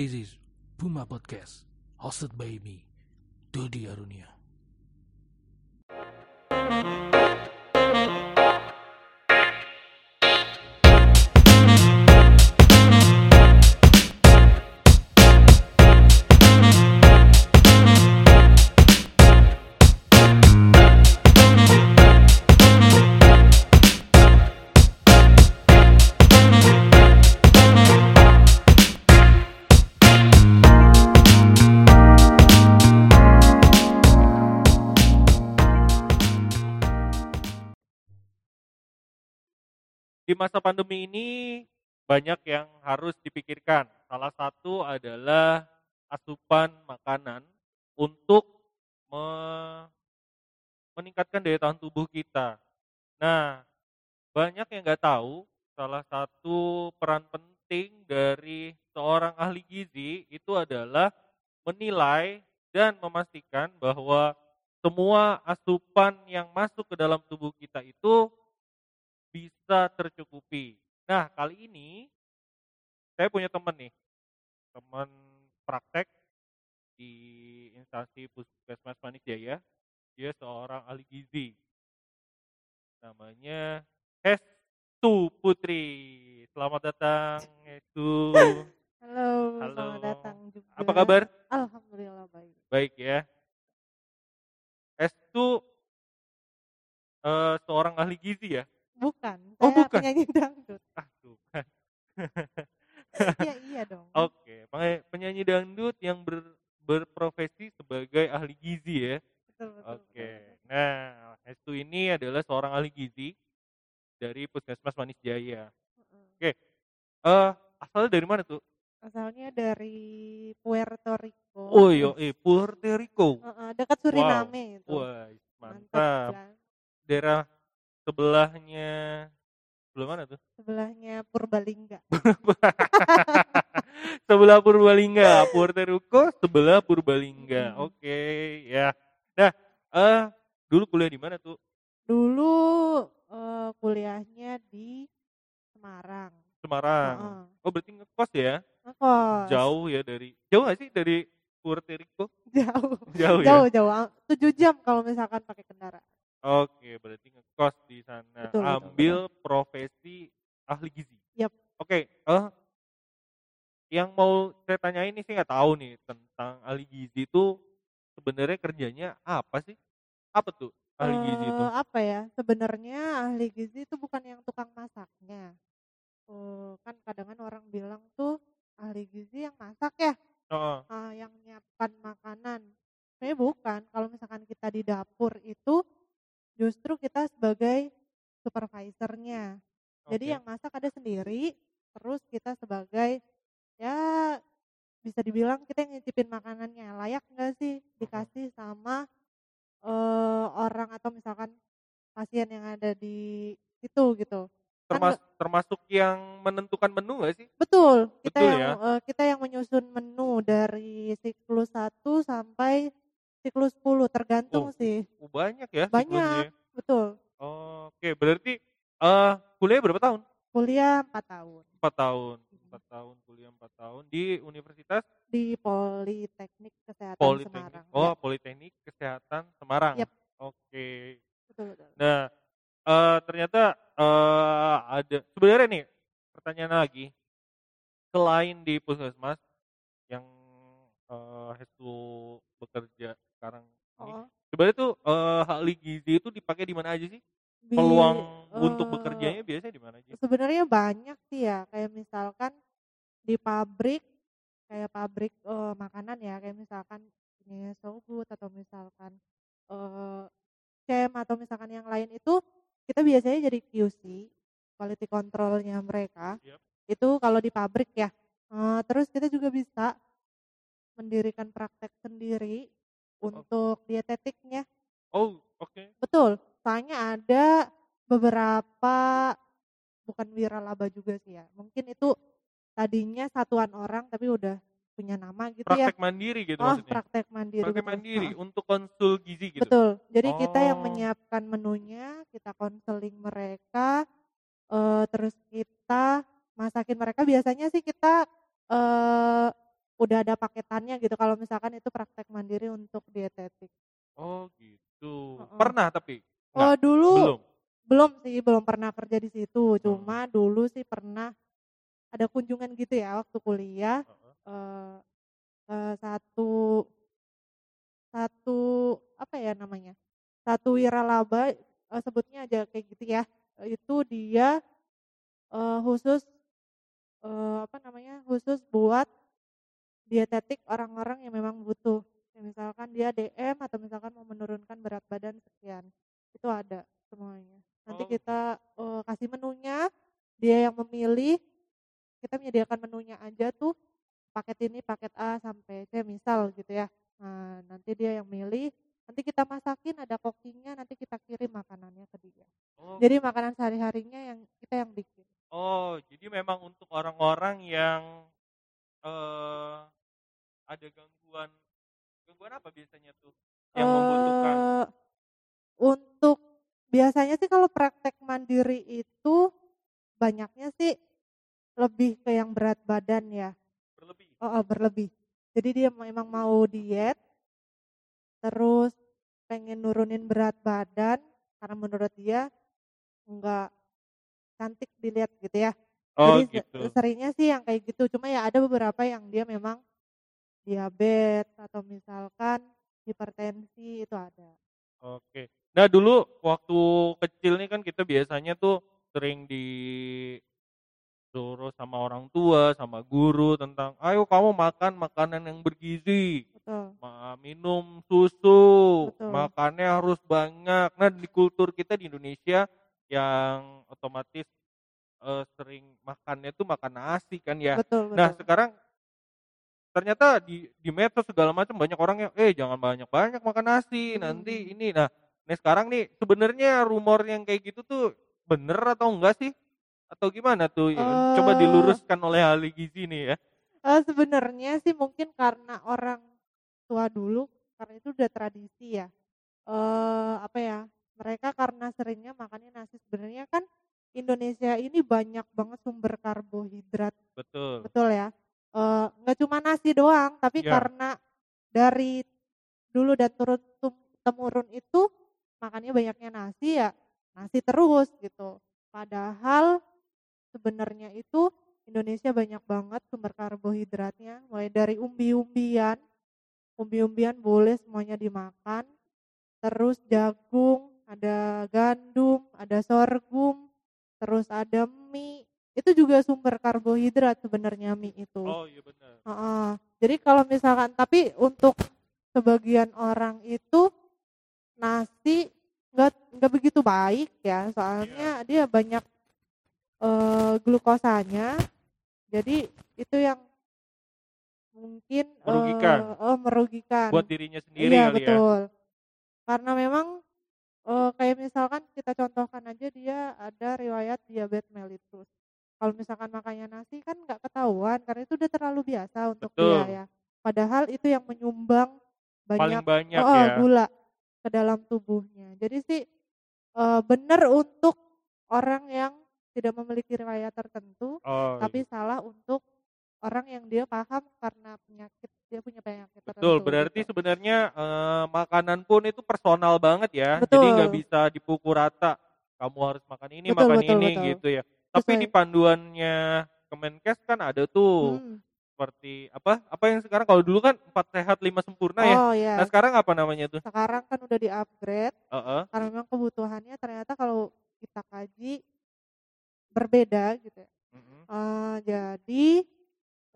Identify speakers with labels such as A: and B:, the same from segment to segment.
A: This is Puma Podcast, hosted by me, Dodi Arunia.
B: Masa pandemi ini banyak yang harus dipikirkan. Salah satu adalah asupan makanan untuk me- meningkatkan daya tahan tubuh kita. Nah, banyak yang nggak tahu salah satu peran penting dari seorang ahli gizi itu adalah menilai dan memastikan bahwa semua asupan yang masuk ke dalam tubuh kita itu bisa tercukupi. Nah, kali ini saya punya teman nih, teman praktek di instansi Puskesmas Manik Jaya. Dia seorang ahli gizi. Namanya Hestu Putri. Selamat datang, Hestu.
C: Halo,
B: Halo.
C: selamat datang juga.
B: Apa kabar?
C: Alhamdulillah baik.
B: Baik ya. Hestu eh, seorang ahli gizi ya?
C: Bukan,
B: Oh,
C: saya
B: bukan.
C: penyanyi dangdut.
B: Ah, bukan.
C: Iya iya dong.
B: Oke, penyanyi- penyanyi dangdut yang ber- berprofesi sebagai ahli gizi ya.
C: Betul, betul,
B: Oke.
C: betul.
B: Nah, Hestu ini adalah seorang ahli gizi dari Puskesmas Manis Jaya.
C: Heeh.
B: Eh, asalnya dari mana tuh?
C: Asalnya dari Puerto Rico.
B: Oh iya, eh Puerto Rico.
C: Heeh, dekat Suriname itu.
B: Wah,
C: Mantap.
B: mantap.
C: kan?
B: Daerah sebelahnya sebelah mana tuh?
C: Sebelahnya Purbalingga.
B: sebelah Purbalingga, Puerto Rico sebelah Purbalingga.
C: Hmm.
B: Oke, ya. Nah, eh dulu kuliah di mana tuh?
C: Dulu eh, kuliahnya di Semarang.
B: Semarang.
C: Heeh.
B: Oh, berarti ngekos ya?
C: Ngekos.
B: Jauh ya dari Jauh gak sih dari Puerto Rico?
C: Jauh.
B: Jauh ya.
C: Jauh, jauh. Ah, Tujuh jam kalau misalkan pakai kendaraan.
B: Oke, berarti ngekos di sana.
C: Betul, betul,
B: Ambil profesi ahli gizi.
C: Yap.
B: Oke, eh yang mau saya tanya ini sih nggak tahu nih tentang ahli gizi itu sebenarnya kerjanya apa sih? Apa tuh ahli gizi itu?
C: Eh, apa ya sebenarnya ahli gizi itu bukan yang tukang masaknya Eh, kan kadang kan orang bilang tuh ahli gizi yang masak ya
B: Heeh.
C: ah, yang nyiapkan makanan saya bukan kalau misalkan kita di dapur itu justru kita sebagai supervisornya jadi
B: Oke.
C: yang masak ada sendiri terus kita sebagai ya bisa dibilang kita yang nyicipin makanannya layak nggak sih dikasih sama eh, orang atau misalkan pasien yang ada di situ gitu Kan
B: Termas- termasuk yang menentukan menu gak sih?
C: betul kita
B: Betul
C: yang
B: ya?
C: kita yang menyusun menu dari siklus 1 sampai siklus 10 tergantung
B: Oh,
C: sih
B: Oh, banyak ya
C: Banyak.
B: siklusnya.
C: betul
B: Oke, berarti eh kuliah berapa tahun?
C: kuliah 4 tahun
B: Empat tahun. Empat tahun kuliah empat tahun di Universitas
C: di Politeknik Kesehatan
B: Politeknik.
C: Semarang
B: Oh,
C: Ya,
B: Politeknik Kesehatan Semarang.
C: Yap.
B: Oke.
C: betul betul
B: Nah, eh ternyata eh ada sebenarnya nih pertanyaan lagi. Selain di puskesmas yang eh Hestu bekerja sekarang ini,
C: oh
B: sebenarnya tuh eh ahli gizi itu dipakai di mana aja sih?
C: bi-
B: Peluang untuk
C: eh,
B: bekerjanya biasanya di mana aja?
C: sebenarnya banyak sih ya kayak misalkan di pabrik kayak pabrik eh, makanan ya kayak misalkan punya Sogut atau misalkan eh CEM atau misalkan yang lain itu kita biasanya jadi QC quality controlnya mereka
B: Yap.
C: itu kalau di pabrik ya Eh, terus kita juga bisa mendirikan praktek sendiri untuk dietetiknya
B: Oh, oke.
C: Betul, soalnya ada beberapa bukan wiralaba juga sih ya. Mungkin itu tadinya satuan orang tapi udah punya nama gitu ya.
B: Praktek mandiri gitu
C: Oh,
B: maksudnya.
C: praktek mandiri.
B: Praktek
C: betul.
B: mandiri
C: Heeh.
B: untuk konsul gizi gitu.
C: Betul. Jadi kita yang
B: Oh.
C: menyiapkan menunya, kita konseling mereka, eh, terus kita masakin mereka. Biasanya sih kita eh, udah ada paketannya gitu kalau misalkan itu praktek mandiri untuk dietetik.
B: Oh gitu.
C: Heeh.
B: Pernah tapi?
C: Oh
B: Nggak?
C: dulu
B: Belum?
C: belum sih, belum pernah kerja di situ.
B: Oh.
C: Cuma dulu sih pernah ada kunjungan gitu ya waktu kuliah
B: Heeh.
C: eh ke satu satu apa ya namanya? Satu wiralaba eh, sebutnya aja kayak gitu ya. Itu dia eh, khusus eh, apa namanya? khusus buat dietetik orang-orang yang memang butuh. Ya, misalkan dia DM atau misalkan mau menurunkan berat badan sekian. Itu ada semuanya. Nanti
B: Oh.
C: kita eh, kasih menunya, dia yang memilih. Kita menyediakan menunya aja tuh paket ini paket A sampai C misal gitu ya. Nah, nanti dia yang milih, nanti kita masakin ada cookingnya, nanti kita kirim makanannya ke dia.
B: Oh,
C: Jadi makanan sehari-harinya yang kita yang bikin.
B: oh, jadi memang untuk orang-orang yang eh ada gangguan gangguan apa biasanya tuh yang membutuhkan?
C: Eh, untuk biasanya sih kalau praktek mandiri itu banyaknya sih lebih ke yang berat badan ya,
B: Berlebih.
C: oh, oh, berlebih. Jadi dia memang mau diet, terus pengen nurunin berat badan karena menurut dia nggak cantik dilihat gitu ya.
B: Oh
C: Jadi
B: gitu.
C: seringnya sih yang kayak gitu. Cuma ya ada beberapa yang dia memang diabetes atau misalkan hipertensi itu ada.
B: Oke. Nah dulu waktu kecil nih kan kita biasanya tuh sering disuruh sama orang tua, sama guru tentang, ayo kamu makan makanan yang bergizi,
C: Betul.
B: minum susu,
C: Betul.
B: makannya harus banyak. Nah di kultur kita di Indonesia yang otomatis sering makannya tuh makan nasi kan ya.
C: Betul, betul.
B: Nah sekarang ternyata di di medsos segala macam banyak orang yang eh jangan banyak-banyak makan nasi nanti
C: Hmm.
B: ini nah nah sekarang nih sebenarnya rumor yang kayak gitu tuh bener atau enggak sih atau gimana tuh coba
C: Eh.
B: diluruskan oleh ahli gizi nih ya
C: Eh, sebenarnya sih mungkin karena orang tua dulu karena itu udah tradisi ya. Eh apa ya? Mereka karena seringnya makannya nasi sebenarnya kan Indonesia ini banyak banget sumber karbohidrat,
B: betul
C: betul ya. Eh nggak cuma nasi doang, tapi
B: Ya.
C: karena dari dulu dan turun temurun itu makannya banyaknya nasi ya nasi terus gitu. Padahal sebenarnya itu Indonesia banyak banget sumber karbohidratnya, mulai dari umbi-umbian, umbi-umbian boleh semuanya dimakan, terus jagung, ada gandum, ada sorghum, terus ada mie, itu juga sumber karbohidrat sebenarnya mie itu.
B: oh iya benar
C: Heeh. Jadi kalau misalkan tapi untuk sebagian orang itu nasi nggak nggak begitu baik ya, soalnya dia banyak eh, glukosanya. Jadi itu yang mungkin eh,
B: Merugikan.
C: oh, merugikan.
B: buat dirinya sendiri
C: iya
B: kali ya
C: betul. Karena memang eh, kayak misalkan kita contohkan aja dia ada riwayat diabetes mellitus. Kalau misalkan makannya nasi kan nggak ketahuan karena itu udah terlalu biasa untuk dia
B: Betul.
C: ya. Padahal itu yang menyumbang
B: paling
C: banyak
B: banyak
C: oh,
B: ya
C: gula ke dalam tubuhnya. Jadi sih eh, benar untuk orang yang tidak memiliki riwayat tertentu,
B: oh
C: tapi
B: iya.
C: salah untuk orang yang dia paham karena penyakit dia punya penyakit
B: betul
C: tertentu.
B: berarti
C: gitu.
B: sebenarnya eh, makanan pun itu personal banget ya jadi
C: Betul.
B: nggak bisa dipukul rata kamu harus makan ini
C: Betul,
B: makan
C: betul,
B: ini
C: betul.
B: gitu ya tapi
C: Sesuai.
B: di panduannya Kemenkes kan ada tuh
C: Hmm.
B: seperti apa apa yang sekarang kalau dulu kan empat sehat lima sempurna ya
C: Oh ya,
B: nah sekarang apa namanya tuh
C: sekarang kan udah di-upgrade
B: Heeh.
C: karena memang kebutuhannya ternyata kalau kita kaji berbeda gitu ya.
B: Mm-mm.
C: Eh, jadi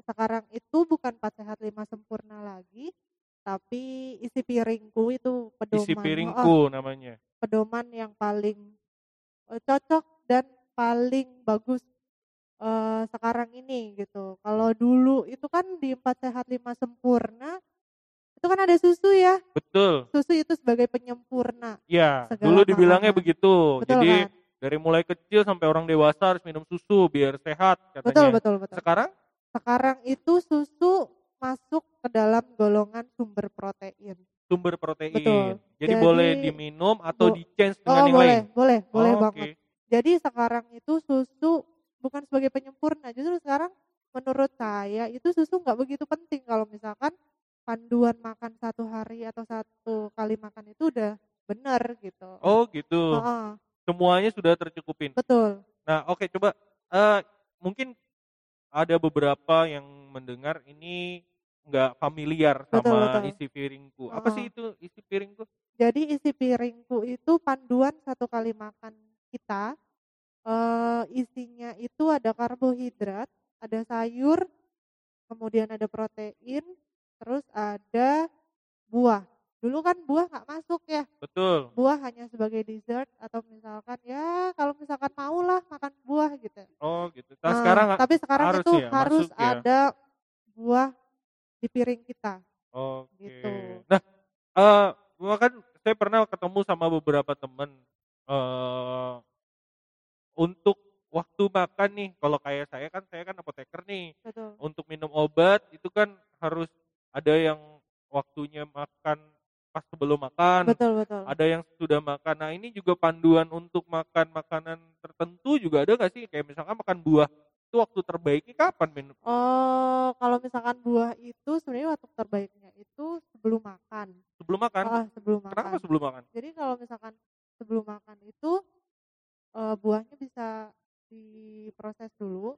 C: sekarang itu bukan 4 sehat 5 sempurna lagi, tapi isi piringku itu pedoman.
B: isi
C: Oh,
B: piringku namanya
C: pedoman yang paling eh, cocok dan paling bagus eh, sekarang ini gitu. Kalau dulu itu kan di 4 sehat 5 sempurna itu kan ada susu ya.
B: betul
C: Susu itu sebagai penyempurna.
B: ya
C: Segala
B: dulu dibilangnya
C: makanan.
B: begitu
C: Betul
B: jadi
C: kan?
B: dari mulai kecil sampai orang dewasa harus minum susu biar sehat katanya
C: Betul, betul, betul.
B: sekarang
C: Sekarang itu susu masuk ke dalam golongan sumber protein.
B: sumber protein.
C: Betul.
B: Jadi,
C: Jadi,
B: boleh diminum atau
C: bo-
B: di change dengan
C: Oh
B: yang
C: boleh,
B: lain.
C: boleh, boleh
B: Oh,
C: banget. Jadi sekarang itu susu bukan sebagai penyempurna, justru sekarang menurut saya itu susu nggak begitu penting kalau misalkan panduan makan satu hari atau satu kali makan itu udah benar gitu.
B: Oh gitu.
C: Heeh,
B: Semuanya sudah tercukupin.
C: betul.
B: Nah, oke coba eh mungkin ada beberapa yang mendengar ini nggak familiar
C: Betul,
B: sama
C: betul.
B: isi piringku. Apa sih itu isi piringku?
C: Jadi isi piringku itu panduan satu kali makan kita. eh isinya itu ada karbohidrat, ada sayur, kemudian ada protein, terus ada buah. Dulu kan buah nggak masuk ya,
B: Betul.
C: buah hanya sebagai dessert atau misalkan ya kalau misalkan mau lah makan buah gitu.
B: Oh gitu. Nah,
C: Eh,
B: sekarang
C: tapi sekarang
B: harus
C: itu
B: ya,
C: harus
B: masuk ya.
C: ada buah di piring kita.
B: Oke.
C: gitu.
B: Nah, eh gua kan saya pernah ketemu sama beberapa temen eh untuk waktu makan nih, kalau kayak saya kan saya kan apoteker nih.
C: Betul.
B: Untuk minum obat itu kan harus ada yang waktunya makan pas sebelum makan,
C: Betul betul.
B: ada yang sudah makan. Nah, ini juga panduan untuk makan makanan tertentu juga ada nggak sih? Kayak misalkan makan buah itu waktu terbaiknya kapan minum?
C: Oh, kalau misalkan buah itu sebenarnya waktu terbaiknya itu sebelum makan.
B: Sebelum makan?
C: Oh, sebelum makan.
B: Kenapa sebelum makan?
C: Jadi kalau misalkan sebelum makan itu eh, buahnya bisa diproses dulu,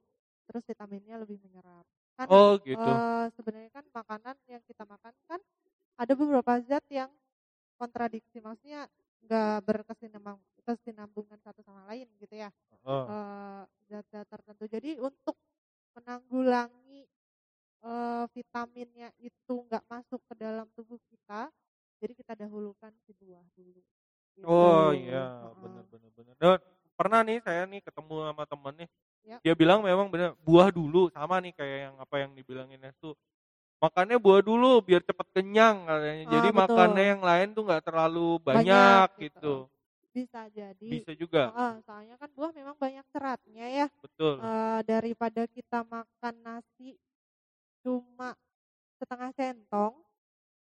C: terus vitaminnya lebih menyerap. Kan
B: Oh, gitu.
C: eh, sebenarnya kan makanan yang kita makan kan ada beberapa zat yang kontradiksi, maksudnya nggak berkesinambung kesinambungan satu sama lain gitu ya.
B: Oh.
C: eh, zat-zat tertentu. Jadi untuk menanggulangi eh, vitaminnya itu nggak masuk ke dalam tubuh kita, jadi kita dahulukan si buah dulu. Gitu.
B: Oh iya,
C: Heeh.
B: benar. Dan pernah nih saya nih ketemu sama temen nih.
C: Ya.
B: Dia bilang memang benar buah dulu sama nih kayak yang apa yang dibilangin itu. Makannya buah dulu biar cepet kenyang katanya.
C: Ah,
B: Jadi
C: betul.
B: makannya yang lain tuh nggak terlalu banyak,
C: Banyak,
B: gitu.
C: gitu. Bisa jadi.
B: Bisa juga.
C: Heeh, soalnya kan buah memang banyak seratnya ya.
B: Betul.
C: Eh, daripada kita makan nasi cuma setengah centong,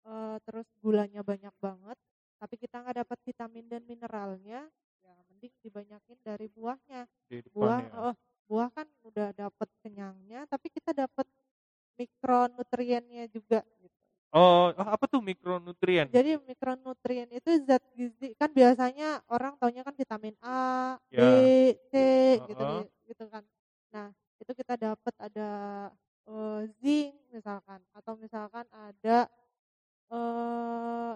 C: eh, terus gulanya banyak banget, tapi kita nggak dapat vitamin dan mineralnya, ya mending dibanyakin dari buahnya.
B: Di depan
C: Buah,
B: ya.
C: oh, buah kan udah dapat kenyangnya, tapi kita dapat mikronutriennya juga. Gitu.
B: Oh, oh, apa tuh mikronutrien?
C: Jadi mikronutrien itu zat gizi kan biasanya orang taunya kan vitamin A, B,
B: Ya.
C: C gitu
B: Heeh.
C: di- gitu kan. Nah, itu kita dapat ada eh, zinc misalkan atau misalkan ada eh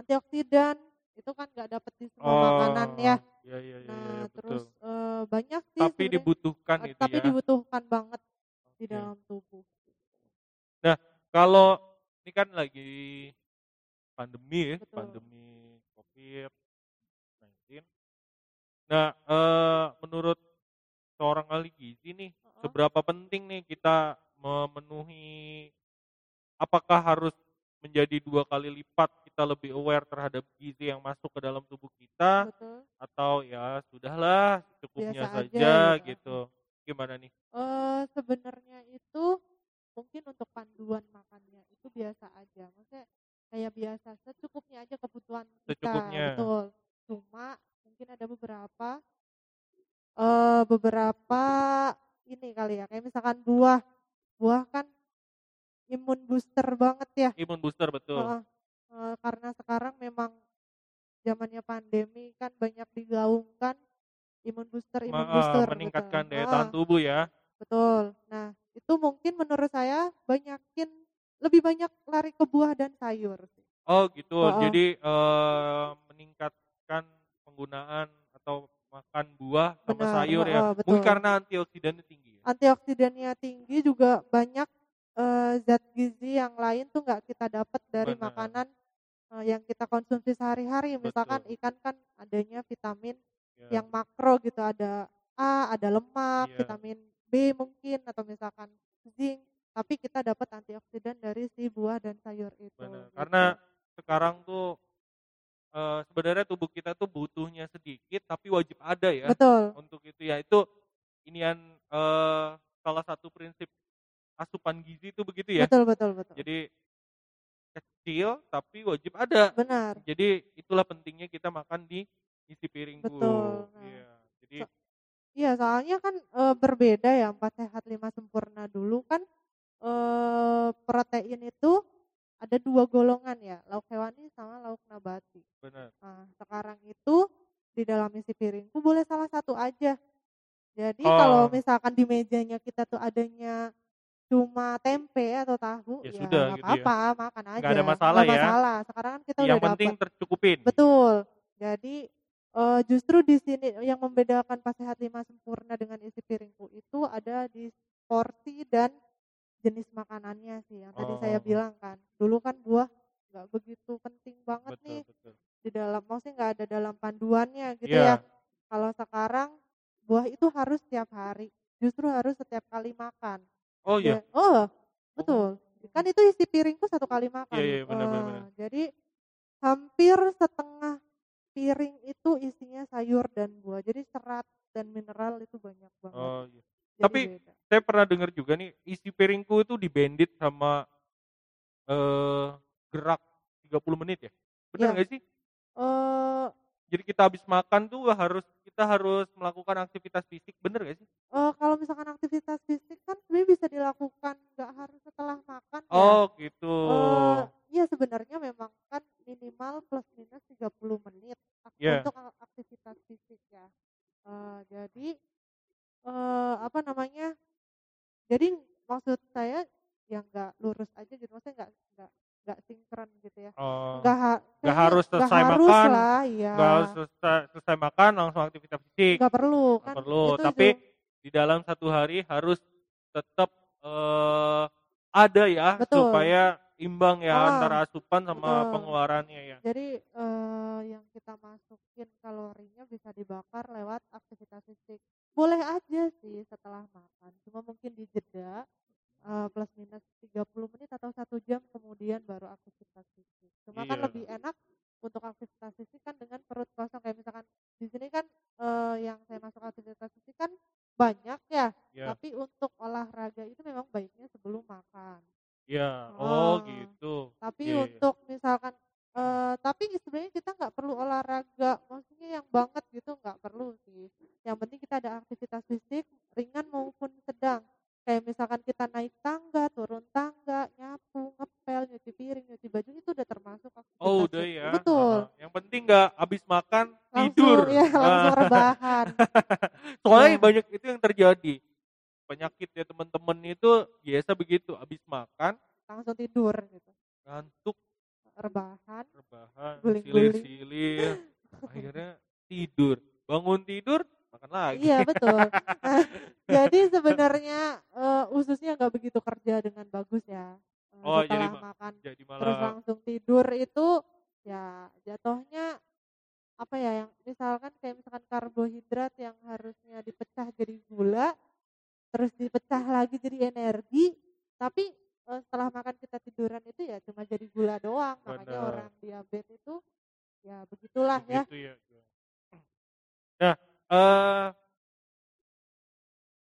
C: antioksidan itu kan nggak dapat di semua makanan ya.
B: Iya iya iya,
C: Nah,
B: iya, betul.
C: terus eh, banyak sih
B: Tapi dibutuhkan
C: eh,
B: itu
C: tapi
B: ya.
C: dibutuhkan banget di
B: Oke.
C: dalam tubuh.
B: Kalau ini kan lagi pandemi ya,
C: Betul.
B: pandemi COVID-19. Nah, eh, menurut seorang ahli gizi nih,
C: Heeh.
B: seberapa penting nih kita memenuhi apakah harus menjadi dua kali lipat kita lebih aware terhadap gizi yang masuk ke dalam tubuh kita
C: Betul.
B: atau ya sudahlah cukupnya
C: Biasa aja
B: saja
C: gitu.
B: gitu. Gimana nih?
C: Eh sebenarnya itu mungkin untuk panduan makannya itu biasa aja. Maksudnya kayak biasa secukupnya aja kebutuhan kita.
B: Secukupnya.
C: Betul. Cuma mungkin ada beberapa eh beberapa ini kali ya. Kayak misalkan buah. Buah kan imun booster banget ya.
B: Imun booster betul.
C: Heeh. Eh, karena sekarang memang zamannya pandemi kan banyak digaungkan imun booster, imun
B: Ma-
C: booster.
B: meningkatkan
C: betul.
B: daya tahan tubuh ya.
C: Betul. Nah, itu mungkin menurut saya banyakin lebih banyak lari ke buah dan sayur.
B: Oh gitu.
C: Heeh.
B: Jadi eh, meningkatkan penggunaan atau makan buah sama
C: Benar,
B: sayur ya.
C: heeh, betul.
B: Mungkin karena antioksidannya tinggi. ya?
C: Antioksidannya tinggi juga banyak eh, zat gizi yang lain tuh nggak kita dapat dari
B: Benar.
C: makanan eh, yang kita konsumsi sehari-hari. Misalkan
B: Betul.
C: ikan kan adanya vitamin
B: Ya.
C: yang makro gitu, ada A, ada lemak,
B: Iya.
C: vitamin B mungkin atau misalkan zinc. Tapi kita dapat antioksidan dari si buah dan sayur itu.
B: Benar.
C: gitu.
B: Karena sekarang tuh eh, sebenarnya tubuh kita tuh butuhnya sedikit tapi wajib ada ya
C: betul,
B: untuk itu ya. Itu inian eh, salah satu prinsip asupan gizi itu begitu ya.
C: betul, betul, betul.
B: Jadi kecil tapi wajib ada.
C: Benar.
B: Jadi itulah pentingnya kita makan di isi piringku.
C: Betul. Nah,
B: Iya. Jadi
C: so- Iya, soalnya kan, eee, berbeda ya 4 sehat 5 sempurna. Dulu kan, eee, protein itu ada 2 golongan ya, lauk hewani sama lauk nabati.
B: Benar.
C: Nah, sekarang itu di dalam isi piringku boleh salah satu aja. Jadi
B: Oh.
C: kalau misalkan di mejanya kita tuh adanya cuma tempe atau tahu,
B: Ya
C: ya
B: sudah gitu ya.
C: apa-apa, makan aja.
B: Nggak ada masalah
C: Nggak
B: ya.
C: masalah, sekarang kan kita
B: Yang
C: udah
B: penting
C: dapet.
B: tercukupin.
C: Betul. Jadi, eee, justru di sini yang membedakan pas sehat 5 sempurna dengan isi piringku itu ada di porsi dan jenis makanannya sih, yang tadi saya
B: Oh.
C: bilang kan. Dulu kan buah nggak begitu penting banget
B: Betul,
C: nih
B: betul.
C: di dalam maksudnya nggak ada dalam panduannya gitu
B: Iya.
C: ya. Kalau sekarang buah itu harus setiap hari, justru harus setiap kali makan.
B: Oh iya.
C: Ya oh, betul. Kan itu isi piringku satu kali makan.
B: Iya, iya, benar, benar,
C: Eh,
B: benar.
C: jadi hampir setengah piring itu isinya sayur dan buah. Jadi serat dan mineral itu banyak banget.
B: Oh iya.
C: Jadi
B: Tapi
C: beda.
B: saya pernah dengar juga nih isi piringku itu dibandit sama eh gerak 30 menit ya. Benar
C: Iya.
B: nggak sih?
C: Eh,
B: Jadi kita habis makan tuh harus kita harus melakukan aktivitas fisik, bener gak sih?
C: eh, kalau misalkan aktivitas fisik kan sebenarnya bisa dilakukan nggak harus setelah makan ya.
B: Oh gitu.
C: Eh, iya sebenarnya memang kan minimal plus minus 30 menit
B: Iya.
C: untuk aktivitas fisik ya. Eh, jadi eh, apa namanya? Jadi maksud saya yang nggak lurus aja gitu, maksudnya nggak nggak nggak sinkron gitu ya.
B: Oh,
C: Nggak ha-
B: nggak harus selesai
C: harus
B: makan,
C: lah, iya.
B: nggak harus selesai, selesai makan langsung aktivitas fisik.
C: Nggak perlu
B: Nggak
C: kan?
B: perlu.
C: Itu
B: Tapi
C: ju-
B: di dalam satu hari harus tetap eh, ada ya
C: Betul.
B: supaya imbang ya
C: Ah,
B: antara asupan sama
C: betul.
B: pengeluarannya ya.
C: Jadi eh, yang kita masukin kalorinya bisa dibakar lewat aktivitas fisik. Boleh aja sih setelah makan, cuma mungkin di eh, plus minus 30 menit atau satu jam kemudian baru aktivitas fisik. Cuma kan
B: Iya.
C: lebih enak untuk aktivitas fisik kan dengan perut kosong kayak misalkan di sini kan eh, yang saya masuk aktivitas fisik kan banyak ya,
B: Ya.
C: tapi untuk olahraga itu memang baiknya sebelum makan.
B: Ya.
C: Ah.
B: Oh gitu.
C: Tapi
B: Iya, iya.
C: untuk
B: terjadi. Penyakit ya teman-teman itu biasa begitu. Habis makan
C: Langsung tidur gitu.
B: ngantuk,
C: Rebahan.
B: rebahan,
C: Guling-guling.
B: silir-silir, akhirnya tidur. Bangun tidur, makan lagi.
C: Iya betul. Jadi sebenarnya eh, ususnya nggak begitu kerja dengan bagus ya. Eh,
B: Oh, jadi
C: setelah
B: ma-
C: makan
B: Jadi
C: terus
B: malah
C: langsung tidur itu ya jatuhnya apa ya yang misalkan kayak misalkan karbohidrat yang harusnya dipecah jadi gula terus dipecah lagi jadi energi tapi eh, setelah makan kita tiduran itu ya cuma jadi gula doang makanya
B: Benar.
C: orang diabetes itu ya begitulah ya
B: begitu ya. Nah, eh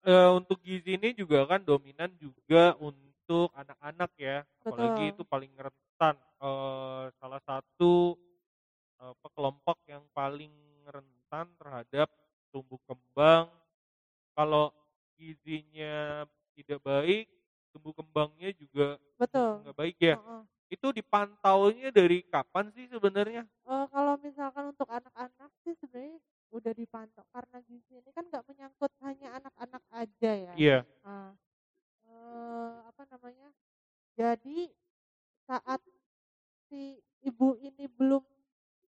B: eh, untuk gizi ini juga kan dominan juga untuk anak-anak ya, apalagi
C: Betul.
B: itu paling rentan. Eh, salah satu apa, kelompok yang paling rentan terhadap tumbuh kembang. Kalau gizinya tidak baik, tumbuh kembangnya juga
C: betul
B: nggak baik ya.
C: Heeh.
B: Itu dipantaunya dari kapan sih sebenarnya?
C: Eh, kalau misalkan untuk anak-anak sih sebenarnya udah dipantau karena gizi ini kan nggak menyangkut hanya anak-anak aja ya.
B: Iya.
C: Nah, eh, apa namanya? Jadi saat si ibu ini belum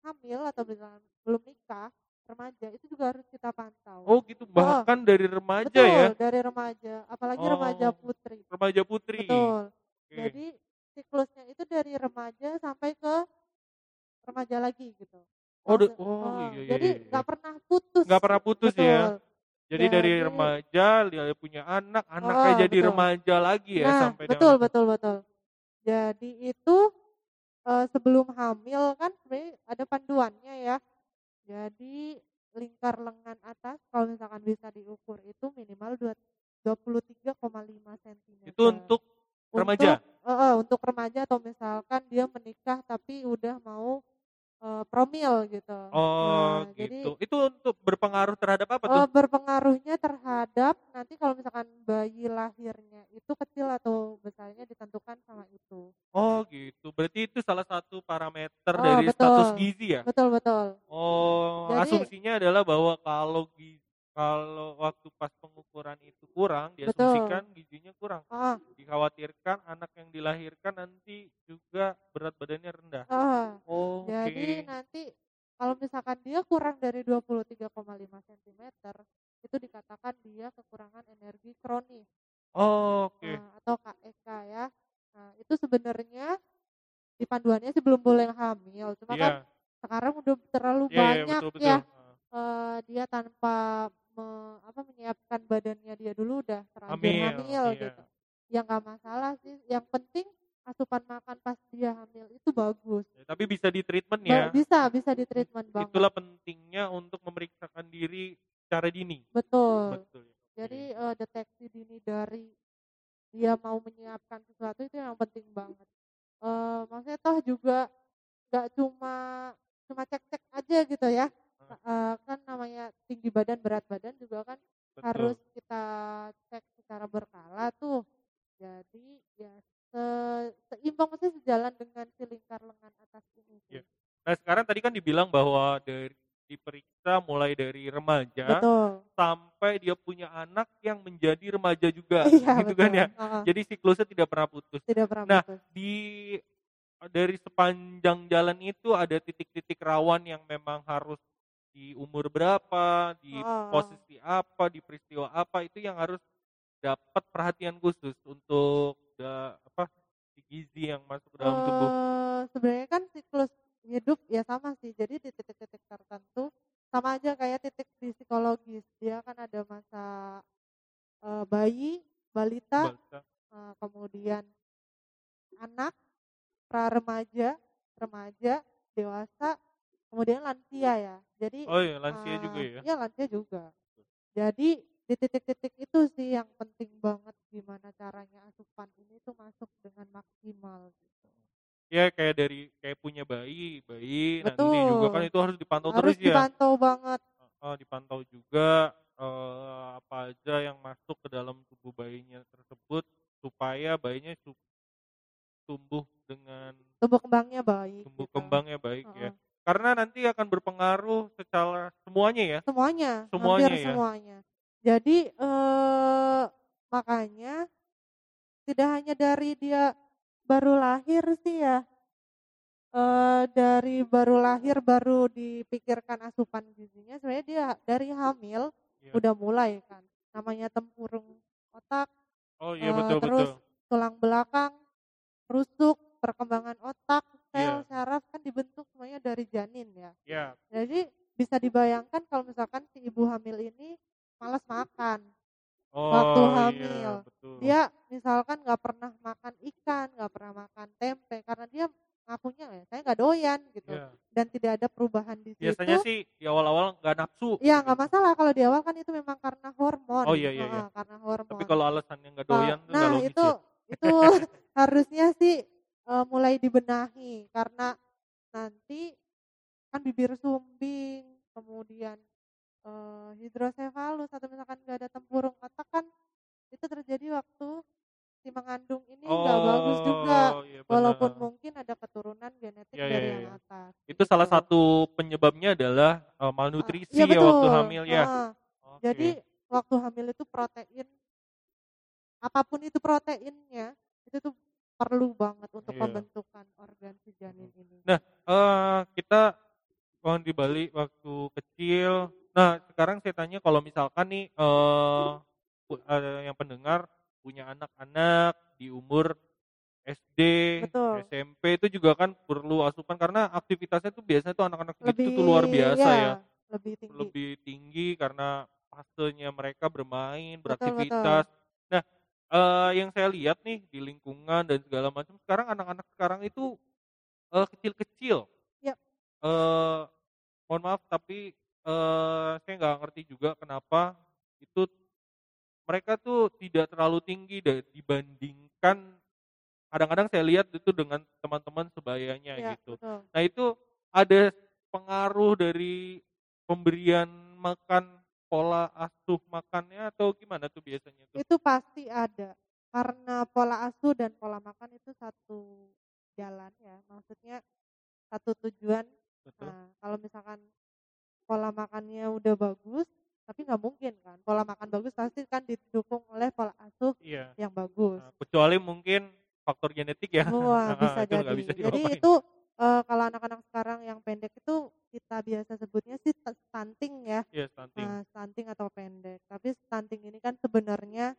C: hamil atau misalkan belum nikah, remaja itu juga harus kita pantau.
B: Oh gitu, bahkan dari remaja
C: Betul,
B: ya,
C: dari remaja, apalagi remaja
B: Oh.
C: putri.
B: remaja putri.
C: Betul.
B: Oke.
C: Jadi siklusnya itu dari remaja sampai ke remaja lagi gitu.
B: Oh,
C: Maksud-
B: oh,
C: eh,
B: iya, iya,
C: jadi
B: iya, iya.
C: nggak pernah putus.
B: Nggak pernah putus ya.
C: Betul.
B: Jadi dari
C: Jadi-
B: remaja dia punya anak, anaknya
C: Oh,
B: jadi
C: betul.
B: remaja lagi ya
C: Nah,
B: sampai
C: betul
B: dengan
C: betul betul. Jadi itu eh, sebelum hamil kan sebenarnya ada panduannya ya. Jadi lingkar lengan atas kalau misalkan bisa diukur itu minimal dua- 23,5 cm.
B: itu untuk remaja.
C: Untuk, eh, eh, untuk remaja atau misalkan dia menikah tapi udah mau eee, promil gitu.
B: Oh,
C: Nah, jadi
B: gitu. Itu untuk berpengaruh terhadap apa tuh?
C: eee, berpengaruhnya terhadap nanti kalau misalkan bayi lahirnya itu kecil atau besarnya ditentukan sama itu.
B: Oh, gitu. Berarti itu salah satu parameter
C: Oh,
B: dari status
C: betul.
B: gizi ya?
C: Betul betul.
B: Oh,
C: Jadi
B: asumsinya adalah bahwa kalau gizi kalau waktu pas pengukuran itu kurang,
C: betul.
B: diasumsikan gizinya kurang.
C: Heeh
B: Dikhawatirkan anak yang dilahirkan nanti juga berat badannya rendah.
C: heeh.
B: Oh,
C: Jadi
B: oke.
C: nanti kalau misalkan dia kurang dari 23,5 sentimeter, itu dikatakan dia kekurangan energi kronis.
B: Oh, oke.
C: Nah, atau KEK ya. Nah, itu sebenarnya di panduannya sih belum boleh hamil, cuma kan
B: Iya.
C: sekarang udah terlalu
B: Iya, iya,
C: banyak
B: betul,
C: ya
B: betul. Heeh.
C: eh, dia tanpa me- apa menyiapkan badannya dia dulu udah terlanjur
B: Hamil,
C: hamil
B: iya.
C: gitu. Ya nggak masalah sih. Yang penting asupan makan pas dia hamil itu bagus.
B: Ya, tapi bisa di treatment ya.
C: bisa bisa di treatment banget.
B: Itulah pentingnya untuk memeriksakan diri secara dini.
C: Betul.
B: Betul. ya.
C: Jadi eh, deteksi dini dari dia mau menyiapkan sesuatu itu yang penting banget. Eh maksudnya toh juga nggak cuma cuma cek-cek aja gitu ya. Eh, kan namanya tinggi badan berat badan juga kan
B: Betul.
C: harus kita cek secara berkala tuh. Jadi ya se seimbang maksudnya sejalan dengan si lingkar lengan atas ini.
B: Iya. Nah, sekarang tadi kan dibilang bahwa dari diperiksa mulai dari remaja
C: Betul.
B: sampai dia punya anak yang menjadi remaja juga,
C: Iya
B: gitu
C: betul.
B: kan ya.
C: Heeh,
B: Jadi siklusnya tidak pernah putus.
C: tidak pernah
B: Nah,
C: putus.
B: di dari sepanjang jalan itu ada titik-titik rawan yang memang harus di umur berapa, di
C: Heeh.
B: posisi apa, di peristiwa apa itu yang harus dapat perhatian khusus untuk da, apa si gizi yang masuk ke dalam tubuh.
C: Eh, sebenarnya kan siklus hidup ya sama sih. Jadi di titik-titik tertentu sama aja kayak titik di psikologis. Dia kan ada masa eh, bayi, balita,
B: Balsa.
C: eh, kemudian anak, pra remaja, remaja, dewasa, kemudian lansia ya. Jadi
B: Oh iya, lansia
C: eh,
B: juga ya.
C: Iya lansia juga. Jadi di titik-titik itu sih yang penting banget gimana caranya asupan ini tuh masuk dengan maksimal gitu.
B: Ya kayak dari kayak punya bayi, bayi nanti
C: Betul.
B: juga kan itu harus dipantau
C: Harus
B: terus ya.
C: dipantau banget.
B: Eh, dipantau juga eh, apa aja yang masuk ke dalam tubuh bayinya tersebut supaya bayinya tumbuh dengan
C: Tumbuh kembangnya baik.
B: tumbuh
C: gitu.
B: kembangnya baik ya. Karena nanti akan berpengaruh secara semuanya ya.
C: Semuanya,
B: Semuanya
C: hampir
B: ya.
C: semuanya. Jadi eh makanya tidak hanya dari dia baru lahir sih ya. eh dari baru lahir baru dipikirkan asupan gizinya sebenarnya dia dari hamil
B: Iya.
C: udah mulai kan. Namanya tempurung otak,
B: Oh iya
C: eh,
B: betul
C: terus
B: betul.
C: tulang belakang rusuk, perkembangan otak, sel
B: Iya.
C: saraf kan dibentuk semuanya dari janin ya.
B: Ya,
C: Jadi bisa dibayangkan kalau misalkan si ibu hamil ini malas makan.
B: oh
C: Waktu
B: iya
C: hamil.
B: betul.
C: Dia misalkan nggak pernah makan ikan, nggak pernah makan tempe karena dia ngakunya ya saya nggak doyan gitu
B: Iya.
C: dan tidak ada perubahan di situ.
B: Biasanya sih di awal-awal nggak nafsu.
C: Ya
B: gitu.
C: nggak masalah kalau di awal kan itu memang karena hormon.
B: Oh, iya, iya, iya.
C: Heeh, karena hormon.
B: Tapi kalau alasannya nggak
C: Nah,
B: doyan tuh nggak
C: nah itu
B: ya.
C: itu harusnya sih eh, mulai dibenahi karena nanti kan bibir sumbing, kemudian eh, hidrosefalus atau misalkan nggak ada tempurung otak kan itu terjadi waktu si mengandung ini nggak bagus juga.
B: Oh, iya benar.
C: Walaupun mungkin ada keturunan genetik
B: iya,
C: dari
B: iya,
C: yang
B: iya.
C: atas.
B: itu salah
C: gitu.
B: satu penyebabnya adalah eh, malnutrisi
C: Iya
B: ya waktu
C: betul.
B: hamil ya.
C: Heeh.
B: Oke.
C: Jadi waktu hamil itu protein apa pun itu proteinnya itu tuh perlu banget untuk
B: Iya.
C: pembentukan organ si janin ini.
B: Nah, eh kita kalau di Bali waktu kecil. Nah, sekarang saya tanya kalau misalkan nih eh pu- ada yang pendengar punya anak-anak di umur SD,
C: Betul.
B: SMP itu juga kan perlu asupan karena aktivitasnya tuh biasanya tuh anak-anak
C: lebih
B: tuh luar biasa ya.
C: Lebih tinggi.
B: Lebih tinggi karena fasenya mereka bermain,
C: Betul,
B: beraktivitas. Nah, eh yang saya lihat nih di lingkungan dan segala macam sekarang anak-anak sekarang itu eh, kecil-kecil.
C: Yap.
B: Eh, mohon maaf tapi eh, saya nggak ngerti juga kenapa itu mereka tuh tidak terlalu tinggi dibandingkan kadang-kadang saya lihat itu dengan teman-teman sebayanya
C: Ya,
B: gitu.
C: betul.
B: Nah itu ada pengaruh dari pemberian makan pola asuh makannya atau gimana tuh biasanya tuh?
C: Itu pasti ada. Karena pola asuh dan pola makan itu satu jalan ya. Maksudnya satu tujuan.
B: Betul.
C: Nah, kalau misalkan pola makannya udah bagus, tapi nggak mungkin kan. Pola makan bagus pasti kan didukung oleh pola asuh
B: Iya.
C: yang bagus.
B: Nah, kecuali mungkin faktor genetik ya.
C: Wah,
B: Nah,
C: bisa jadi.
B: bisa
C: Jadi itu eh, kalau anak-anak sekarang yang pendek itu kita biasa sebutnya sih st- stunting ya.
B: Iya, stunting.
C: Nah, stunting atau pendek. Tapi stunting ini kan sebenarnya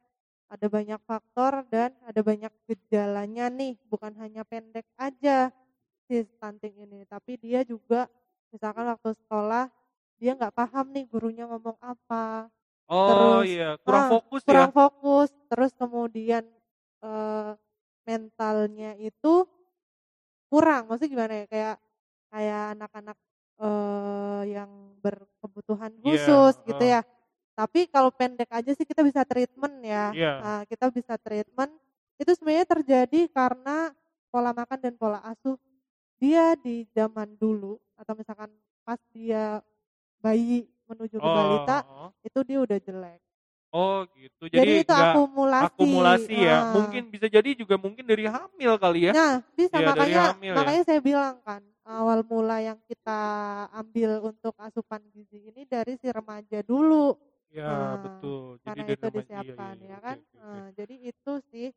C: ada banyak faktor dan ada banyak gejalanya nih, bukan hanya pendek aja si stunting ini, tapi dia juga misalkan waktu sekolah dia nggak paham nih gurunya ngomong apa,
B: Oh
C: terus
B: iya, kurang
C: ah,
B: fokus
C: kurang
B: ya.
C: fokus, terus kemudian eh, mentalnya itu kurang, maksudnya gimana ya kayak kayak anak-anak eh, yang berkebutuhan
B: Iya,
C: khusus gitu
B: heeh.
C: ya. Tapi kalau pendek aja sih kita bisa treatment ya.
B: Iya.
C: Nah, kita bisa treatment itu sebenarnya terjadi karena pola makan dan pola asuh dia di zaman dulu atau misalkan pas dia bayi menuju ke balita
B: oh.
C: itu dia udah jelek.
B: Oh gitu.
C: Jadi,
B: Jadi,
C: itu akumulasi.
B: akumulasi ya.
C: Ah.
B: Mungkin bisa jadi juga mungkin dari hamil kali ya.
C: Nah, bisa
B: Iya, dari
C: makanya
B: hamil ya.
C: makanya saya bilang kan awal mula yang kita ambil untuk asupan gizi ini dari si remaja dulu.
B: Ya
C: Nah,
B: betul. Jadi
C: karena itu
B: remaja, iya,
C: disiapkan
B: iya,
C: ya
B: oke,
C: kan. Nah, jadi itu sih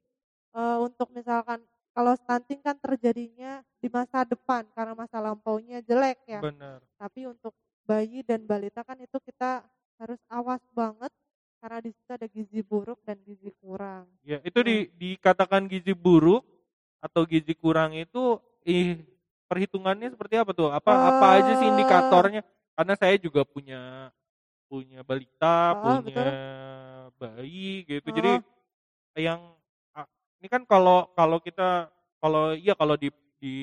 C: eh, untuk misalkan kalau stunting kan terjadinya di masa depan karena masa lampaunya jelek ya.
B: Benar.
C: Tapi untuk bayi dan balita kan itu kita harus awas banget karena di situ ada gizi buruk dan gizi kurang.
B: Ya, itu di, dikatakan gizi buruk atau gizi kurang itu ih perhitungannya seperti apa tuh? Apa apa aja sih
C: Eh.
B: indikatornya? Karena saya juga punya punya balita,
C: Ah,
B: punya bayi gitu.
C: Ah.
B: Jadi yang ah, ini kan kalau kalau kita kalau iya kalau di di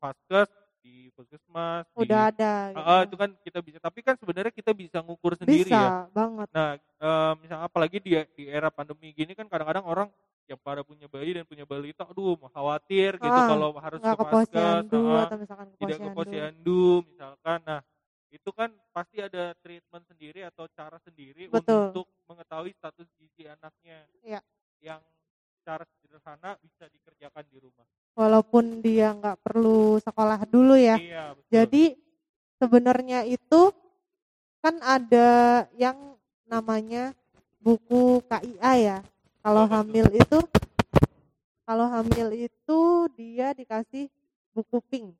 B: vaskes di puskesmas di-
C: Udah ada gitu.
B: Ah, itu kan kita bisa tapi kan sebenarnya kita bisa ngukur sendiri
C: bisa
B: ya.
C: banget.
B: Nah, eh, misalnya apalagi di di era pandemi gini kan kadang-kadang orang yang pada punya bayi dan punya balita, aduh khawatir gitu
C: Ah,
B: kalau harus ke
C: atau misalkan ke
B: tidak ke
C: posyandu.
B: misalkan. Nah, itu kan pasti ada treatment sendiri atau cara sendiri
C: Betul.
B: untuk mengetahui status gizi anaknya.
C: Iya.
B: Yang cara sederhana bisa dikerjakan di rumah.
C: Walaupun dia nggak perlu sekolah dulu ya.
B: Iya, betul.
C: Jadi sebenarnya itu kan ada yang namanya buku KIA ya. Kalau
B: tuh?
C: hamil itu kalau hamil itu dia dikasih buku pink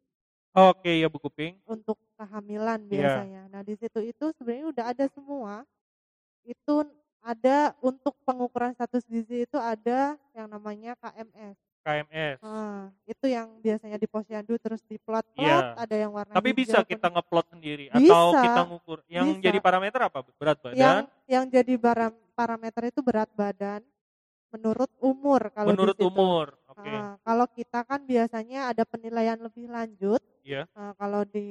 B: Oke, ya buku pink.
C: untuk kehamilan
B: Iya.
C: biasanya. Nah, di situ itu sebenarnya udah ada semua. Itu ada untuk pengukuran status gizi itu ada yang namanya KMS.
B: KMS.
C: Nah, itu yang biasanya di posyandu terus diplot-plot,
B: Iya.
C: ada yang warna
B: Tapi
C: hijau,
B: bisa
C: kuning.
B: kita ngeplot sendiri atau
C: Bisa,
B: kita ngukur. Yang
C: bisa.
B: jadi parameter apa? Berat badan,
C: yang yang jadi baram- parameter itu berat badan menurut umur kalau
B: menurut umur. Oke.
C: Ah, kalau kita kan biasanya ada penilaian lebih lanjut.
B: Iya.
C: ah, kalau di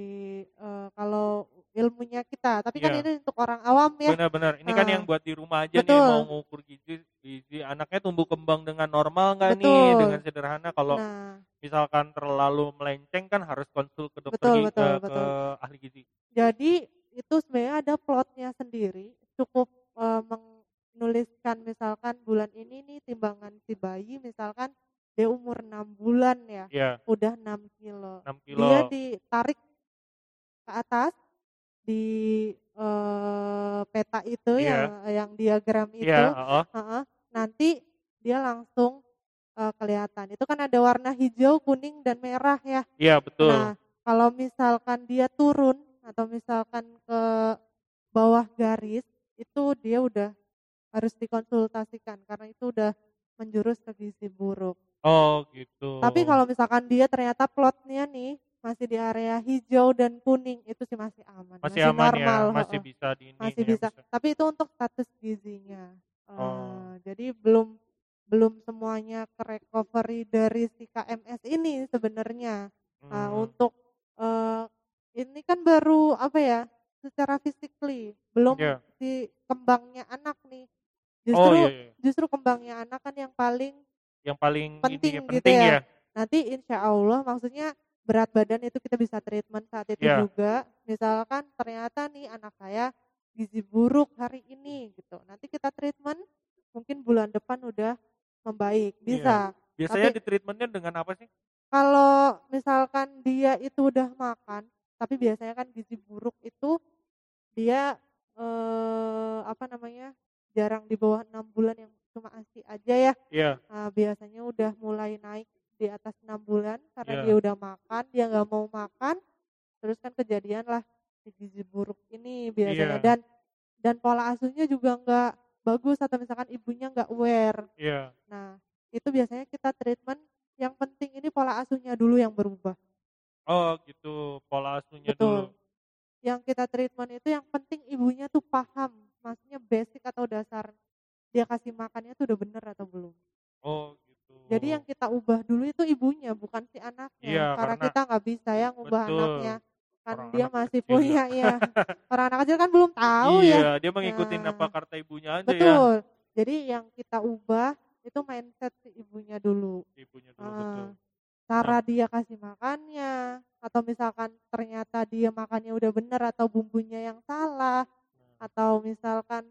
C: eh, kalau ilmunya kita, tapi kan
B: Iya.
C: ini untuk orang awam ya.
B: Benar-benar. Ini kan
C: Ah.
B: yang buat di rumah aja nih
C: Betul.
B: mau ngukur gizi, gizi anaknya tumbuh kembang dengan normal nggak nih dengan sederhana. Kalau
C: Nah,
B: misalkan terlalu melenceng kan harus konsul ke dokter
C: Betul,
B: gi-
C: betul,
B: eh, ke
C: betul.
B: ahli gizi.
C: jadi itu sebenarnya ada plotnya sendiri. Cukup eh, menuliskan misalkan bulan ini nih timbangan si bayi misalkan dia umur 6 bulan ya,
B: Iya,
C: udah 6 kilo.
B: 6 kilo.
C: Dia ditarik ke atas di eh, peta itu
B: Iya.
C: yang yang diagram itu.
B: Iya, heeh.
C: Heeh. nanti dia langsung eh, kelihatan. Itu kan ada warna hijau, kuning dan merah ya.
B: Iya, betul.
C: Nah, kalau misalkan dia turun atau misalkan ke bawah garis, itu dia udah harus dikonsultasikan karena itu udah menjurus ke gizi buruk.
B: Oh, gitu.
C: Tapi kalau misalkan dia ternyata plotnya nih masih di area hijau dan kuning, itu sih masih aman,
B: masih aman
C: normal,
B: ya, masih bisa di ini
C: masih
B: ya,
C: bisa. Tapi itu untuk status gizinya. Eh,
B: Oh.
C: Jadi belum belum semuanya ke recovery dari si KMS ini sebenarnya. Nah,
B: Hmm.
C: untuk eh, ini kan baru apa ya secara physically belum
B: Iya.
C: si kembangnya anak nih.
B: Oh,
C: Justru
B: iya, iya.
C: justru kembangnya anak kan yang paling
B: Yang paling
C: penting
B: ini,
C: gitu
B: penting
C: ya.
B: ya.
C: nanti insya Allah maksudnya berat badan itu kita bisa treatment saat itu
B: Iya.
C: juga. Misalkan ternyata nih anak saya gizi buruk hari ini gitu. Nanti kita treatment mungkin bulan depan udah membaik. Bisa.
B: Biasanya
C: Tapi-
B: di treatmentnya dengan apa sih?
C: Kalau misalkan dia itu udah makan, tapi biasanya kan gizi buruk itu dia eh, apa namanya jarang di bawah enam bulan yang cuma ASI aja ya.
B: Iya.
C: Nah, biasanya udah mulai naik di atas enam bulan karena
B: Iya.
C: dia udah makan, dia nggak mau makan, terus kan kejadian lah gizi buruk ini biasanya
B: Iya.
C: dan dan pola asuhnya juga nggak bagus atau misalkan ibunya nggak aware.
B: Iya.
C: Nah, itu biasanya kita treatment yang penting ini pola asuhnya dulu yang berubah.
B: Oh gitu, pola asuhnya
C: Betul.
B: dulu.
C: Yang kita treatment itu yang penting ibunya tuh paham, maksudnya basic atau dasar dia kasih makannya tuh udah bener atau belum.
B: Oh gitu.
C: Jadi yang kita ubah dulu itu ibunya, bukan si anaknya.
B: Iya,
C: karena,
B: karena-
C: kita nggak bisa ya ngubah
B: Betul.
C: anaknya. Kan
B: Orang
C: dia
B: anak
C: masih
B: kecil
C: punya ya. Orang anak kecil kan belum tahu
B: iya,
C: ya.
B: dia mengikuti
C: Nah,
B: apa kata ibunya aja ya.
C: Betul. Jadi yang kita ubah itu mindset si ibunya dulu.
B: Ibunya dulu
C: Ah,
B: betul.
C: cara dia kasih makannya atau misalkan ternyata dia makannya udah bener atau bumbunya yang salah
B: Nah,
C: atau misalkan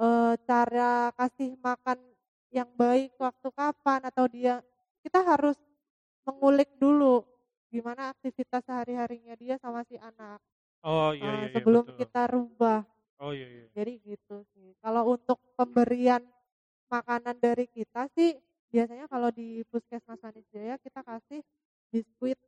C: eh, cara kasih makan yang baik waktu kapan atau dia kita harus mengulik dulu gimana aktivitas sehari-harinya dia sama si anak
B: Oh iya iya, iya
C: sebelum
B: betul.
C: kita rubah
B: Oh iya iya.
C: jadi gitu sih kalau untuk pemberian makanan dari kita sih biasanya kalau di puskesmas Jaya kita kasih biskuit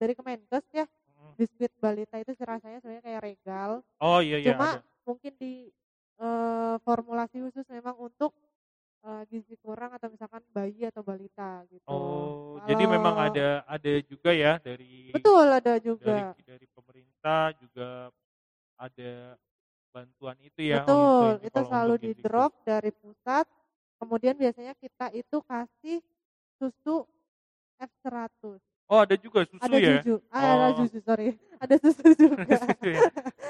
C: dari Kemenkes ya
B: Mm.
C: biskuit balita itu rasanya sebenarnya kayak regal
B: Oh iya iya
C: cuma
B: ada.
C: Mungkin di eh, formulasi khusus memang untuk eh, gizi kurang atau misalkan bayi atau balita gitu.
B: Oh, jadi memang
C: Kalau-
B: ada ada juga ya dari
C: betul ada
B: dari
C: juga.
B: dari pemerintah juga ada bantuan itu ya
C: betul, itu
B: kalau
C: selalu di drop dari pusat. Kemudian biasanya kita itu kasih susu F100.
B: Oh, ada juga susu
C: ada
B: ya?
C: susu. Ah, ada
B: Oh.
C: susu, sorry. Ada susu juga.
B: Susu ya?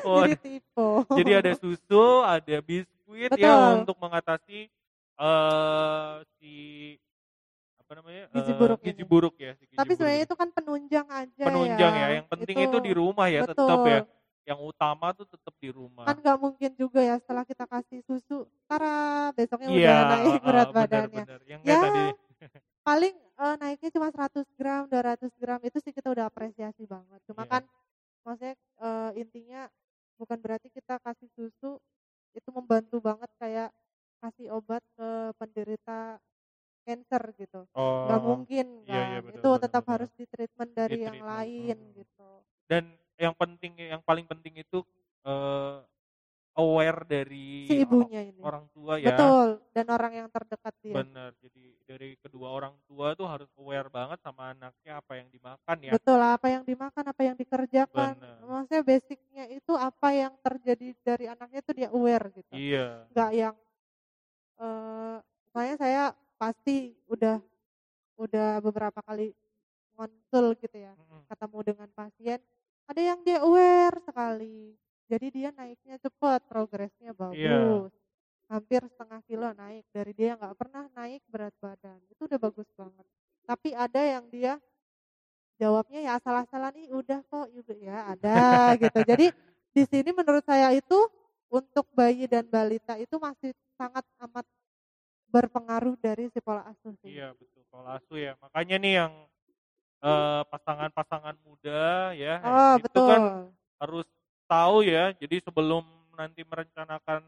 B: Oh,
C: Jadi tipe.
B: jadi ada susu, ada biskuit ya
C: Betul.
B: untuk mengatasi eh si apa namanya?
C: Gizi
B: eh,
C: buruk
B: gizi
C: ini.
B: buruk ya, si gizi
C: Tapi
B: buruk
C: sebenarnya itu kan penunjang aja
B: penunjang
C: ya.
B: ya. Yang penting itu, di rumah ya tetap
C: betul.
B: ya. Yang utama tuh tetap di rumah.
C: Kan nggak mungkin juga ya setelah kita kasih susu, tara besoknya
B: Iya,
C: udah naik berat
B: eh,
C: badannya.
B: benar-benar. Yang
C: Ya,
B: tadi
C: Paling eh, naiknya cuma 100 gram, 200 gram itu sih kita udah apresiasi banget. Cuma
B: Iya.
C: kan maksudnya eh, intinya bukan berarti kita kasih susu itu membantu banget kayak kasih obat ke penderita cancer gitu.
B: oh,
C: Nggak mungkin
B: iya,
C: kan.
B: iya, betul,
C: itu
B: betul,
C: tetap
B: betul.
C: harus di treatment dari yang
B: Di-treatment,
C: lain
B: hmm.
C: gitu.
B: dan yang penting yang paling penting itu eh, aware dari
C: Si ibunya ini.
B: orang tua ya.
C: Betul, dan orang yang terdekat dia.
B: Benar. Jadi dari kedua orang tua tuh harus aware banget sama anaknya apa yang dimakan ya.
C: Betul, apa yang dimakan, apa yang dikerjakan.
B: Benar.
C: Maksudnya basicnya itu apa yang terjadi dari anaknya itu dia aware gitu.
B: Iya.
C: Enggak yang eh soalnya saya pasti udah udah beberapa kali konsul gitu ya,
B: Mm-mm.
C: ketemu dengan pasien, ada yang dia aware sekali. Jadi dia naiknya cepat, progresnya
B: Iya.
C: bagus. Hampir setengah kilo naik dari dia nggak pernah naik berat badan. Itu udah bagus banget. Tapi ada yang dia jawabnya ya asal-asalan ih udah kok ibu ya ada gitu. Jadi di sini menurut saya itu untuk bayi dan balita itu masih sangat amat berpengaruh dari si pola asuh sih.
B: Iya betul. Pola asuh ya. Makanya nih yang eh, pasangan-pasangan muda ya
C: Oh
B: itu
C: betul.
B: kan harus tahu ya. Jadi sebelum nanti merencanakan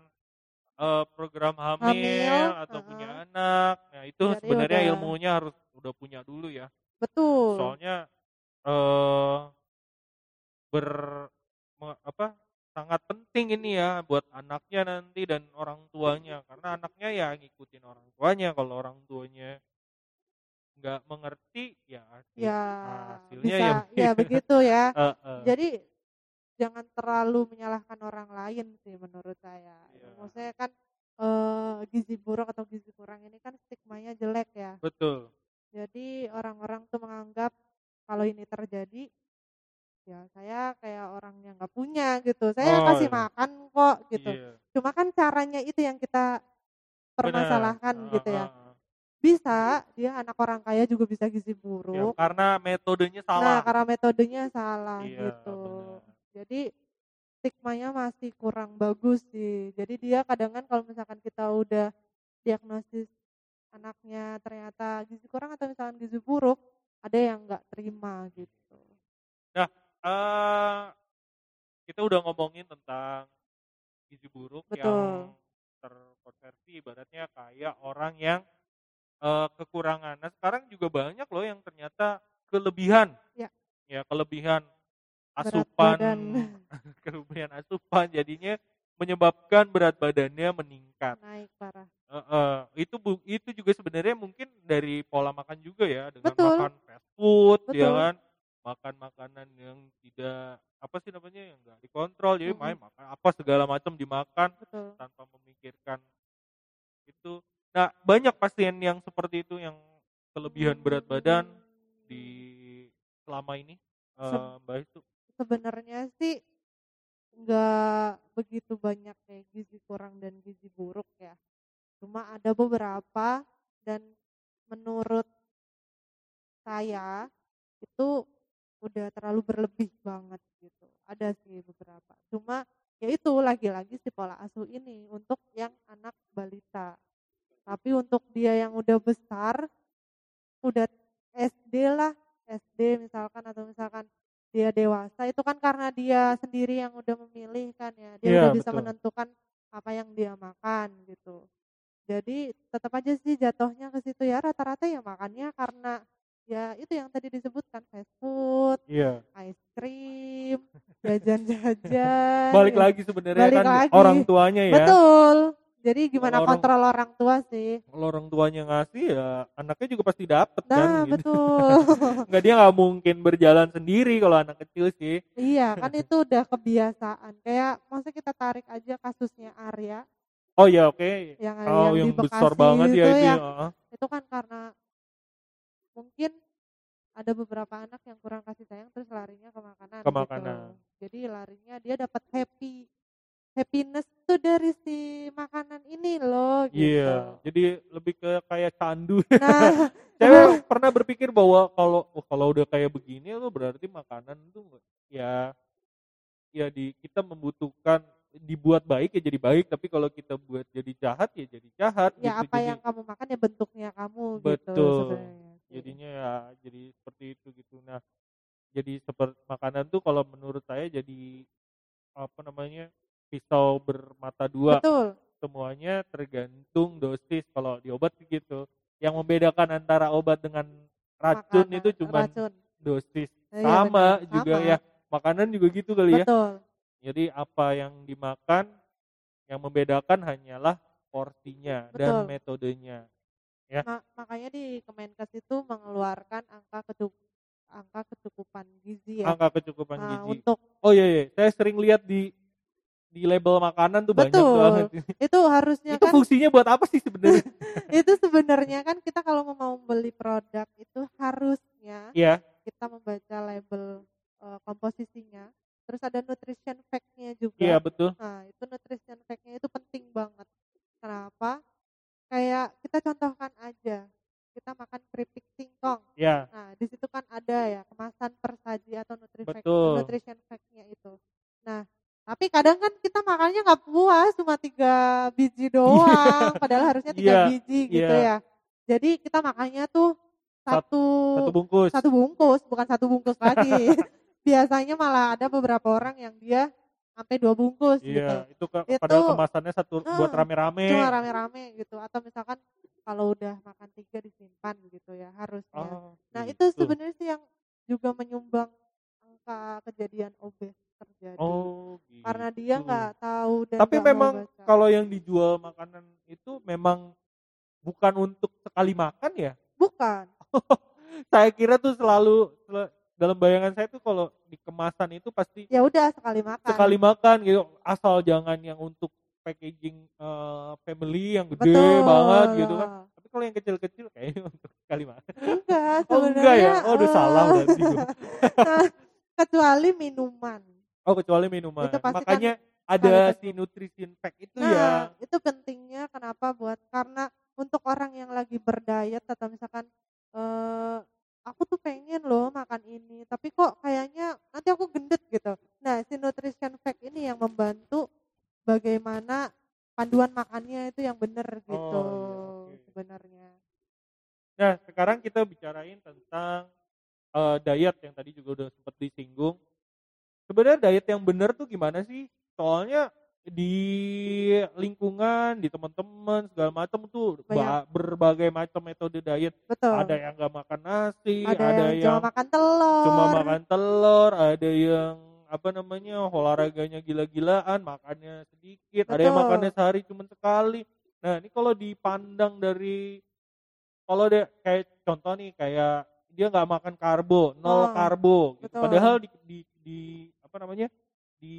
B: eh, program hamil,
C: Hamil,
B: atau
C: uh-uh.
B: punya anak, nah itu
C: Jadi
B: sebenarnya
C: udah-
B: ilmunya harus udah punya dulu ya.
C: Betul.
B: Soalnya eh ber apa sangat penting ini ya buat anaknya nanti dan orang tuanya karena anaknya ya ngikutin orang tuanya kalau orang tuanya nggak mengerti ya hasil-
C: Ya
B: hasilnya
C: bisa
B: ya
C: ya begitu ya.
B: Eh, eh.
C: Jadi jangan terlalu menyalahkan orang lain sih menurut saya.
B: Iya.
C: Maksudnya kan eh, gizi buruk atau gizi kurang ini kan stigmanya jelek ya.
B: betul
C: Jadi orang-orang tuh menganggap kalau ini terjadi ya saya kayak orang yang nggak punya gitu. Saya
B: Oh,
C: kasih
B: iya.
C: makan kok gitu.
B: Iya.
C: Cuma kan caranya itu yang kita permasalahkan
B: Benar.
C: gitu
B: Eh,
C: ya.
B: eh, eh.
C: bisa dia anak orang kaya juga bisa gizi
B: Ya,
C: buruk.
B: karena metodenya
C: Nah,
B: salah.
C: karena metodenya salah
B: Iya,
C: gitu.
B: benar.
C: Jadi stigmanya masih kurang bagus sih. Jadi dia kadang kan kalau misalkan kita udah diagnosis anaknya ternyata gizi kurang atau misalkan gizi buruk, ada yang nggak terima gitu.
B: eh kita udah ngomongin tentang gizi buruk yang
C: Betul.
B: terkonversi ibaratnya kayak orang yang eh, kekurangan. Nah sekarang juga banyak loh yang ternyata kelebihan.
C: Ya.
B: Ya kelebihan asupan, kelebihan asupan jadinya menyebabkan berat badannya meningkat.
C: Naik parah.
B: Eh, eh, itu bu- itu juga sebenarnya mungkin dari pola makan juga ya dengan
C: Betul.
B: makan fast food ya
C: Betul.
B: kan makan makanan yang tidak apa sih namanya yang enggak dikontrol jadi
C: Mm-mm.
B: main makan apa segala macam dimakan
C: Betul.
B: tanpa memikirkan itu nah banyak pasien yang seperti itu yang kelebihan berat badan di selama ini
C: Seb-
B: mbak itu
C: Sebenarnya sih nggak begitu banyak kayak gizi kurang dan gizi buruk ya. Cuma ada beberapa dan menurut saya itu udah terlalu berlebih banget gitu. Ada sih beberapa. Cuma ya itu lagi-lagi si pola asuh ini untuk yang anak balita. Tapi untuk dia yang udah besar, udah SD lah, SD misalkan atau misalkan dia dewasa itu kan karena dia sendiri yang udah memilih kan ya. Dia
B: Iya,
C: udah bisa
B: betul.
C: menentukan apa yang dia makan gitu. Jadi tetap aja sih jatuhnya ke situ ya rata-rata ya makannya karena ya itu yang tadi disebutkan fast food,
B: iya
C: ice cream, jajan-jajan.
B: balik
C: ya.
B: lagi sebenarnya
C: Balik
B: kan
C: lagi.
B: orang tuanya ya
C: Betul. Jadi gimana
B: Kalau orang-
C: kontrol orang tua sih?
B: kalau orang tuanya ngasih ya anaknya juga pasti dapet
C: Nah,
B: kan gitu.
C: betul.
B: nggak dia nggak mungkin berjalan sendiri kalau anak kecil sih
C: iya, kan itu udah kebiasaan. Kayak masa kita tarik aja kasusnya Arya
B: oh ya oke
C: yang
B: oh
C: yang
B: yang
C: di Bekasi
B: besar banget ya
C: itu
B: itu
C: ya.
B: ya.
C: Itu kan karena mungkin ada beberapa anak yang kurang kasih sayang terus larinya ke makanan
B: Ke
C: gitu.
B: makanan.
C: Jadi larinya dia dapat happy happiness tuh dari si makanan ini loh gitu.
B: Iya, jadi lebih ke kayak candu.
C: Nah,
B: Saya pernah berpikir bahwa kalau oh, kalau udah kayak begini lo berarti makanan tuh ya ya di kita membutuhkan dibuat baik ya jadi baik, tapi kalau kita buat jadi jahat ya jadi jahat
C: ya
B: gitu.
C: apa
B: Jadi
C: yang kamu makan ya bentuknya kamu gitu
B: Betul.
C: sebenarnya. sih.
B: jadinya ya jadi seperti itu gitu. Nah, jadi seperti makanan tuh kalau menurut saya jadi apa namanya pisau bermata dua
C: Betul.
B: semuanya tergantung dosis kalau di obat sih gitu yang membedakan antara obat dengan racun
C: makanan,
B: itu cuma
C: racun.
B: dosis
C: Iya,
B: sama juga
C: sama.
B: ya makanan juga gitu kali ya
C: Betul.
B: jadi apa yang dimakan yang membedakan hanyalah porsinya dan metodenya
C: Ma- makanya di Kemenkes itu mengeluarkan angka kecup angka kecukupan gizi ya.
B: angka kecukupan
C: Nah,
B: gizi
C: untuk
B: oh iya iya saya sering lihat di di label makanan tuh banyak
C: Betul.
B: banget
C: itu harusnya
B: itu
C: kan
B: fungsinya buat apa sih sebenarnya
C: itu sebenarnya kan kita kalau mau beli produk itu harusnya
B: Iya
C: kita membaca label eh, komposisinya. Terus ada nutrition fact-nya juga.
B: iya betul
C: Nah, itu nutrition fact-nya itu penting banget. Kenapa? Kayak kita contohkan aja. Kita makan keripik singkong.
B: ya
C: Nah, di situ kan ada ya kemasan persaji atau nutrition fact, nutrition fact-nya itu. Nah, tapi kadang kan kita makannya nggak puas cuma tiga biji doang, padahal harusnya tiga
B: Iya,
C: biji gitu
B: iya.
C: ya. Jadi kita makannya tuh
B: Sat-
C: satu
B: satu bungkus
C: satu bungkus, bukan satu bungkus lagi. Biasanya malah ada beberapa orang yang dia sampai dua bungkus gitu.
B: Iya, itu ke,
C: Itu-
B: padahal kemasannya satu
C: Ah,
B: buat rame-rame.
C: Cuma rame-rame gitu. Atau misalkan kalau udah makan tiga disimpan gitu ya harusnya.
B: Oh,
C: Nah itu
B: gitu.
C: sebenarnya sih yang juga menyumbang angka kejadian obes terjadi.
B: Oh, gitu.
C: Karena dia nggak tahu dan
B: Tapi memang kalau yang dijual makanan itu memang bukan untuk sekali makan ya.
C: bukan,
B: Saya kira tuh selalu sel- dalam bayangan saya tuh kalau di kemasan itu pasti
C: ya udah sekali makan.
B: sekali makan gitu. Asal jangan yang untuk packaging eh, family yang gede
C: Betul.
B: banget gitu kan. Tapi kalau yang kecil-kecil kayaknya untuk sekali makan.
C: Enggak,
B: Oh enggak ya? Oh udah
C: eh,
B: salah berarti gua.
C: kecuali minuman.
B: Oh kecuali minuman.
C: Itu pasti kan
B: Makanya ada
C: sekali
B: si nutrition pack itu
C: Nah,
B: ya.
C: itu pentingnya kenapa buat karena untuk orang yang lagi berdiet atau misalkan eh aku tuh pengen loh makan ini, tapi kok kayaknya nanti aku gendut gitu. Nah, si nutrition fact ini yang membantu bagaimana panduan makannya itu yang benar gitu
B: Oh, iya, oke.
C: sebenarnya.
B: Nah, sekarang kita bicarain tentang eh, diet yang tadi juga udah sempat disinggung. Sebenarnya diet yang benar tuh gimana sih? Soalnya di lingkungan, di teman-teman segala macam tuh ba- berbagai macam metode diet.
C: Betul.
B: Ada yang nggak makan nasi,
C: Ada
B: ada,
C: yang
B: yang
C: cuma makan telur.
B: cuma makan telur, ada yang apa namanya olahraganya gila-gilaan, makannya sedikit, ada yang
C: Betul.
B: makannya sehari cuma sekali. Nah ini kalau dipandang dari kalau dia kayak contoh nih kayak dia nggak makan karbo, nol
C: Oh,
B: karbo, gitu.
C: betul.
B: padahal di, di, di apa namanya di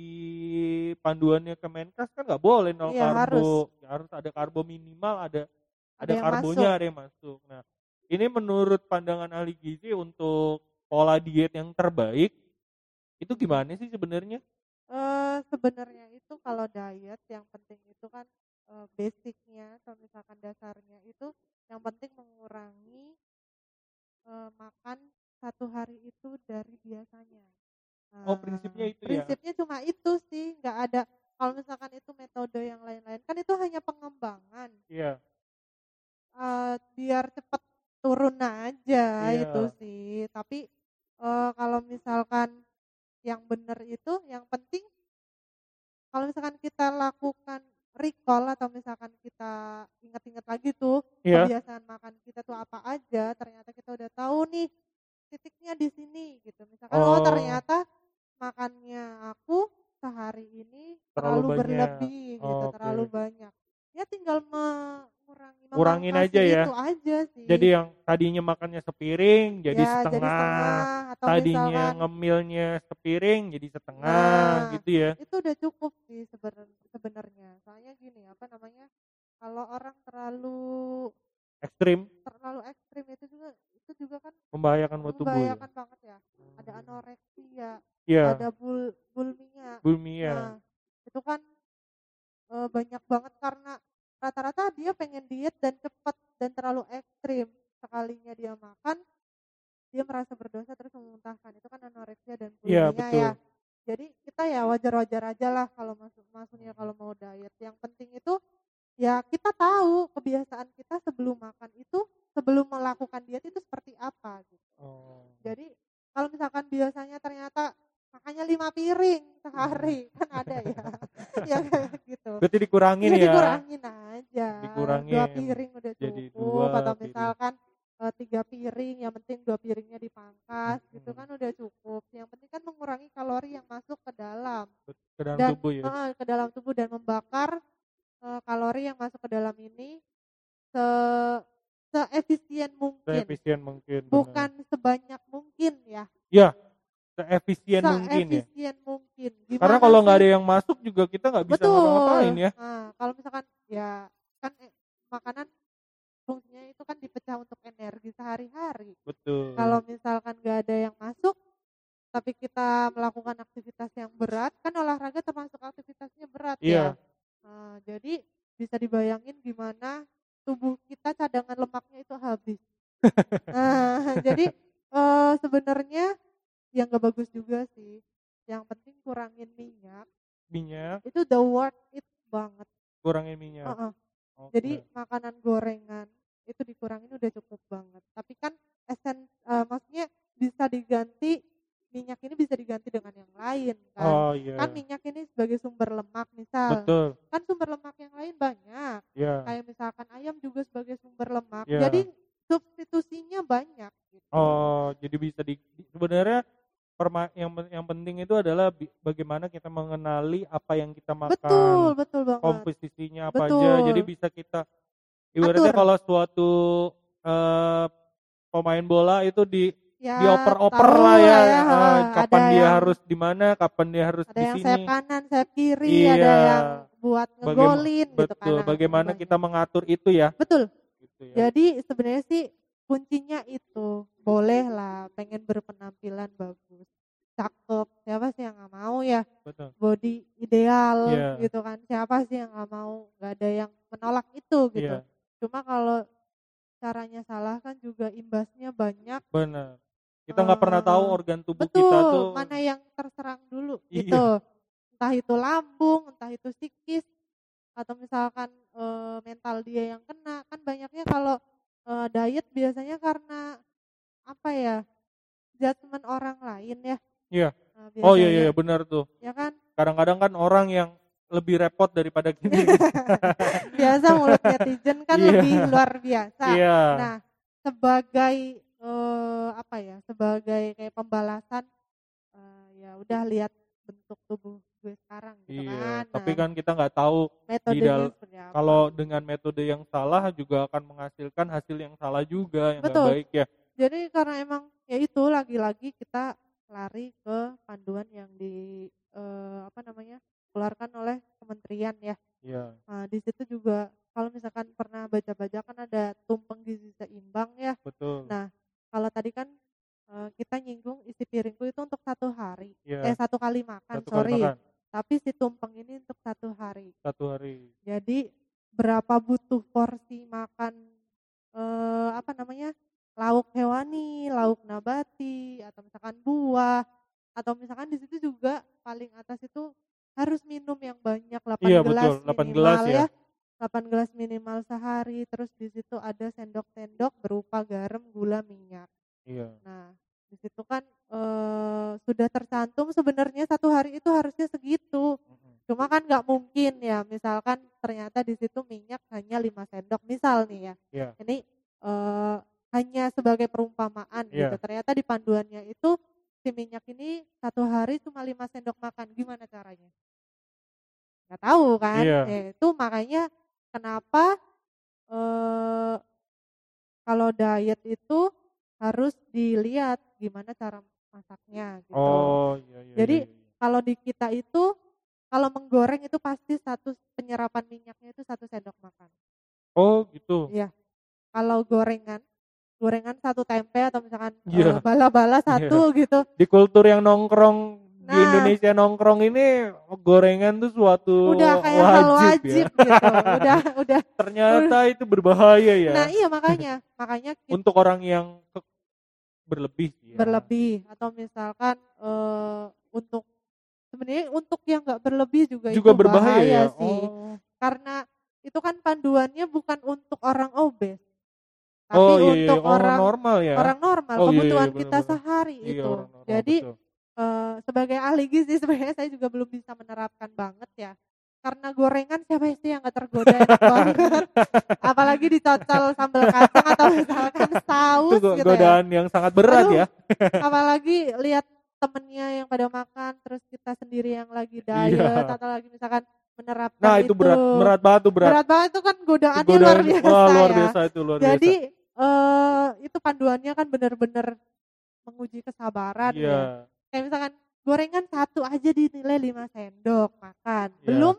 B: panduannya Kemenkes kan nggak boleh nol
C: Iya,
B: karbo, Ya, harus ada karbo minimal, ada
C: Ada
B: ada karbonya,
C: masuk.
B: ada yang masuk. Nah, ini menurut pandangan ahli gizi untuk pola diet yang terbaik itu gimana sih sebenarnya?
C: Eh sebenarnya itu kalau diet yang penting itu kan eh, basicnya atau misalkan dasarnya itu yang penting mengurangi eh, makan satu hari itu dari biasanya.
B: Oh,
C: Nah,
B: prinsipnya itu ya?
C: Prinsipnya cuma itu sih, nggak ada. Kalau misalkan itu metode yang lain-lain kan itu hanya pengembangan.
B: Iya.
C: eh, biar cepet turun aja
B: Iya.
C: itu sih. Tapi eh, kalau misalkan yang benar itu yang penting kalau misalkan kita lakukan recall atau misalkan kita ingat-ingat lagi tuh
B: Iya.
C: kebiasaan makan kita tuh apa aja, ternyata kita udah tahu nih titiknya di sini gitu. Misalkan oh,
B: Oh.
C: ternyata makannya aku sehari ini
B: Terlalu
C: terlalu,
B: banyak.
C: berlebih gitu,
B: Oh,
C: terlalu banyak. Ya tinggal mengurangi
B: Kurangin aja ya.
C: Itu aja sih.
B: Jadi yang tadinya makannya sepiring jadi
C: ya,
B: setengah,
C: jadi setengah atau
B: tadinya
C: misalkan
B: ngemilnya sepiring jadi setengah
C: Nah.
B: gitu ya.
C: itu udah cukup sih seben- sebenarnya. Soalnya gini, apa namanya? Kalau orang terlalu
B: Ekstrim
C: terlalu ekstrim itu juga itu juga kan
B: membahayakan buat tubuh. ya.
C: membahayakan banget ya. Ada anoreksia,
B: Iya,
C: ada bul bulmia.
B: bulimia.
C: Nah, itu kan eh, banyak banget karena rata-rata dia pengen diet dan cepat dan terlalu ekstrim. Sekalinya dia makan, dia merasa berdosa terus memuntahkan. Itu kan anoreksia dan
B: Iya,
C: bulimia
B: betul.
C: ya. Jadi kita ya wajar-wajar aja lah kalau masuk masuknya kalau mau diet. Yang penting itu ya kita tahu kebiasaan kita sebelum makan itu sebelum melakukan diet itu seperti apa gitu.
B: Oh.
C: Jadi kalau misalkan biasanya ternyata makannya lima piring sehari kan ada ya, ya kayak gitu.
B: Berarti dikurangin
C: Ya,
B: ya.
C: dikurangin aja.
B: Dikurangin.
C: Dua piring udah cukup.
B: Jadi dua
C: atau
B: piring.
C: misalkan eh, tiga piring, yang penting dua piringnya dipangkas, gitu
B: Hmm.
C: kan udah cukup. Yang penting kan mengurangi kalori yang masuk ke dalam,
B: Ke dalam
C: dan
B: tubuh ya.
C: eh, ke dalam tubuh dan membakar eh, kalori yang masuk ke dalam ini se seefisien mungkin,
B: Seefisien mungkin.
C: bukan sebanyak mungkin ya.
B: Ya, seefisien mungkin ya.
C: Seefisien mungkin. Gimana
B: Karena kalau nggak ada yang masuk juga kita nggak bisa ngapa-ngapain ya.
C: Nah, kalau misalkan ya kan eh, makanan fungsinya itu kan dipecah untuk energi sehari-hari.
B: Betul.
C: Kalau misalkan nggak ada yang masuk, tapi kita melakukan aktivitas yang berat, kan olahraga termasuk aktivitasnya berat
B: Iya.
C: ya. Nah, jadi bisa dibayangin gimana tubuh kita cadangan lemaknya itu habis. nah, jadi eh, sebenarnya yang nggak bagus juga sih. Yang penting kurangin minyak.
B: minyak,
C: Itu the worth it banget.
B: kurangin minyak.
C: Heeh.
B: Oke.
C: Jadi makanan gorengan itu dikurangin udah cukup banget. Tapi kan esen eh, maksudnya bisa diganti minyak ini bisa diganti dengan yang lain kan.
B: oh iya.
C: Kan minyak ini sebagai sumber lemak misal.
B: Betul.
C: Kan sumber lemak yang lain banyak.
B: Ya.
C: Kayak misalkan ayam juga sebagai sumber lemak.
B: Iya.
C: Jadi substitusinya banyak gitu.
B: Oh, jadi bisa di sebenarnya perma, yang yang penting itu adalah bagaimana kita mengenali apa yang kita makan.
C: Betul, betul banget.
B: komposisinya apa aja.
C: Betul.
B: Jadi bisa kita ibaratnya
C: Atur.
B: kalau suatu eh, pemain bola itu di
C: Ya,
B: dioper-oper lah ya,
C: ya,
B: eh, kapan dia
C: yang-
B: harus di mana, kapan dia harus
C: ada
B: di
C: yang
B: sini.
C: sayap kanan, sayap kiri,
B: Iya.
C: ada yang buat
B: Bagaim-
C: ngegolin gitu kan.
B: Betul.
C: Nah,
B: Bagaimana
C: banyak.
B: kita mengatur itu ya?
C: Betul.
B: Gitu ya.
C: Jadi sebenarnya sih kuncinya itu boleh lah pengen berpenampilan bagus, cakep. Siapa sih yang nggak mau ya
B: Betul.
C: body ideal
B: Iya.
C: gitu kan? Siapa sih yang nggak mau? Nggak ada yang menolak itu gitu.
B: Iya.
C: Cuma kalau caranya salah kan juga imbasnya banyak.
B: Benar. Kita nggak pernah tahu
C: Eh,
B: organ tubuh
C: Betul,
B: kita tuh
C: mana yang terserang dulu
B: Iya.
C: gitu. Entah itu lambung, entah itu psikis, atau misalkan eh, mental dia yang kena. Kan banyaknya kalau eh, diet biasanya karena apa ya? Judgement orang lain ya.
B: Iya.
C: Nah,
B: Oh iya
C: biasanya,
B: iya benar tuh.
C: Ya kan?
B: Kadang-kadang kan orang yang lebih repot daripada gini.
C: Biasa mulut netizen kan
B: Iya.
C: lebih luar biasa.
B: Iya.
C: Nah, sebagai eh, apa ya? Sebagai kayak pembalasan eh, ya udah lihat bentuk tubuh gue sekarang gitu
B: Iya,
C: kan.
B: tapi
C: Nah,
B: kan kita nggak tahu
C: metodenya apa.
B: kalau dengan metode yang salah juga akan menghasilkan hasil yang salah juga yang
C: Betul.
B: baik ya.
C: Jadi karena emang ya itu lagi-lagi kita lari ke panduan yang di eh, apa namanya? keluarkan oleh kementerian ya.
B: Iya.
C: Nah, di situ juga kalau misalkan pernah baca-baca kan ada tumpeng gizi seimbang ya.
B: Betul.
C: Nah, kalau tadi kan eh, kita nyinggung isi piringku itu untuk satu hari,
B: Iya.
C: eh satu kali makan,
B: Satu kali
C: sorry.
B: makan
C: Tapi si tumpeng ini untuk satu hari.
B: satu hari.
C: Jadi berapa butuh porsi makan eh, apa namanya lauk hewani, lauk nabati, atau misalkan buah, atau misalkan di situ juga paling atas itu harus minum yang banyak 8
B: Iya,
C: gelas
B: betul, 8
C: minimal
B: gelas ya.
C: ya. 8 gelas minimal sehari, terus di situ ada sendok-sendok berupa garam, gula, minyak.
B: Iya.
C: Nah, di situ kan eh, sudah tercantum sebenarnya satu hari itu harusnya segitu. Cuma kan nggak mungkin ya, misalkan ternyata di situ minyak hanya 5 sendok, misal nih ya.
B: Iya.
C: Ini eh, hanya sebagai perumpamaan
B: Iya.
C: gitu. Ternyata di panduannya itu si minyak ini satu hari cuma 5 sendok makan. Gimana caranya? Nggak tahu kan?
B: Iya.
C: Ya, itu makanya kenapa eh kalau diet itu harus dilihat gimana cara masaknya gitu.
B: Oh iya iya.
C: Jadi,
B: iya, iya.
C: Kalau di kita itu kalau menggoreng itu pasti satu penyerapan minyaknya itu satu sendok makan.
B: Oh gitu.
C: Iya. Kalau gorengan, gorengan satu tempe atau misalkan
B: Iya.
C: eh, bala-bala satu gitu.
B: Di kultur yang nongkrong di
C: Nah.
B: Indonesia nongkrong ini gorengan tuh suatu
C: Udah kayak
B: wajib,
C: hal
B: ya.
C: wajib gitu. Udah udah.
B: Ternyata itu berbahaya ya.
C: Nah, iya makanya, makanya kita
B: Untuk orang yang ke- berlebih ya.
C: berlebih atau misalkan eh, untuk sebenarnya untuk yang nggak berlebih juga,
B: juga
C: itu
B: berbahaya
C: bahaya
B: ya.
C: sih.
B: Oh.
C: Karena itu kan panduannya bukan untuk orang obes. Tapi
B: oh iya, iya,
C: untuk
B: orang,
C: orang
B: normal ya.
C: orang normal
B: Oh, iya, iya,
C: kebutuhan kita sehari
B: Iya,
C: itu.
B: normal,
C: Jadi
B: betul.
C: Eh, sebagai ahli gizi sebenarnya saya juga belum bisa menerapkan banget ya. Karena gorengan siapa sih yang gak tergoda enak banget. Apalagi dicocol sambal kacang atau misalkan saus
B: itu go-
C: gitu ya.
B: godaan yang sangat berat
C: Aduh,
B: ya.
C: Apalagi lihat temennya yang pada makan terus kita sendiri yang lagi diet
B: Iya.
C: atau lagi misalkan menerapkan
B: Nah, itu berat berat banget tuh berat.
C: Berat banget itu kan godaannya
B: Godaan-
C: luar biasa
B: Wah, luar
C: ya.
B: biasa itu luar
C: Jadi
B: biasa.
C: eh itu panduannya kan benar-benar menguji kesabaran ya. Kayak misalkan gorengan satu aja dinilai 5 sendok makan.
B: Iya.
C: Belum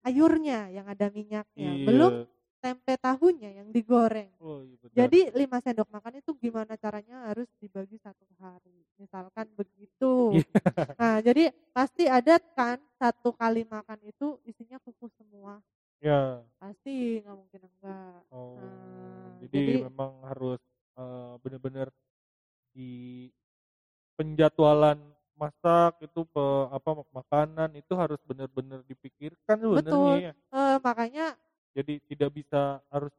C: sayurnya yang ada minyaknya.
B: Iya.
C: Belum tempe tahunya yang digoreng.
B: Oh, iya benar.
C: Jadi 5 sendok makan itu gimana caranya harus dibagi satu hari. Misalkan begitu.
B: Iya.
C: Nah, jadi pasti ada kan satu kali makan itu isinya kukus semua.
B: ya.
C: Pasti nggak mungkin enggak.
B: Oh.
C: Nah,
B: jadi,
C: jadi-
B: memang harus eh, benar-benar di penjadwalan masak itu pe, apa makanan itu harus benar-benar dipikirkan
C: Betul.
B: sebenarnya ya.
C: Eh, makanya
B: Jadi tidak bisa harus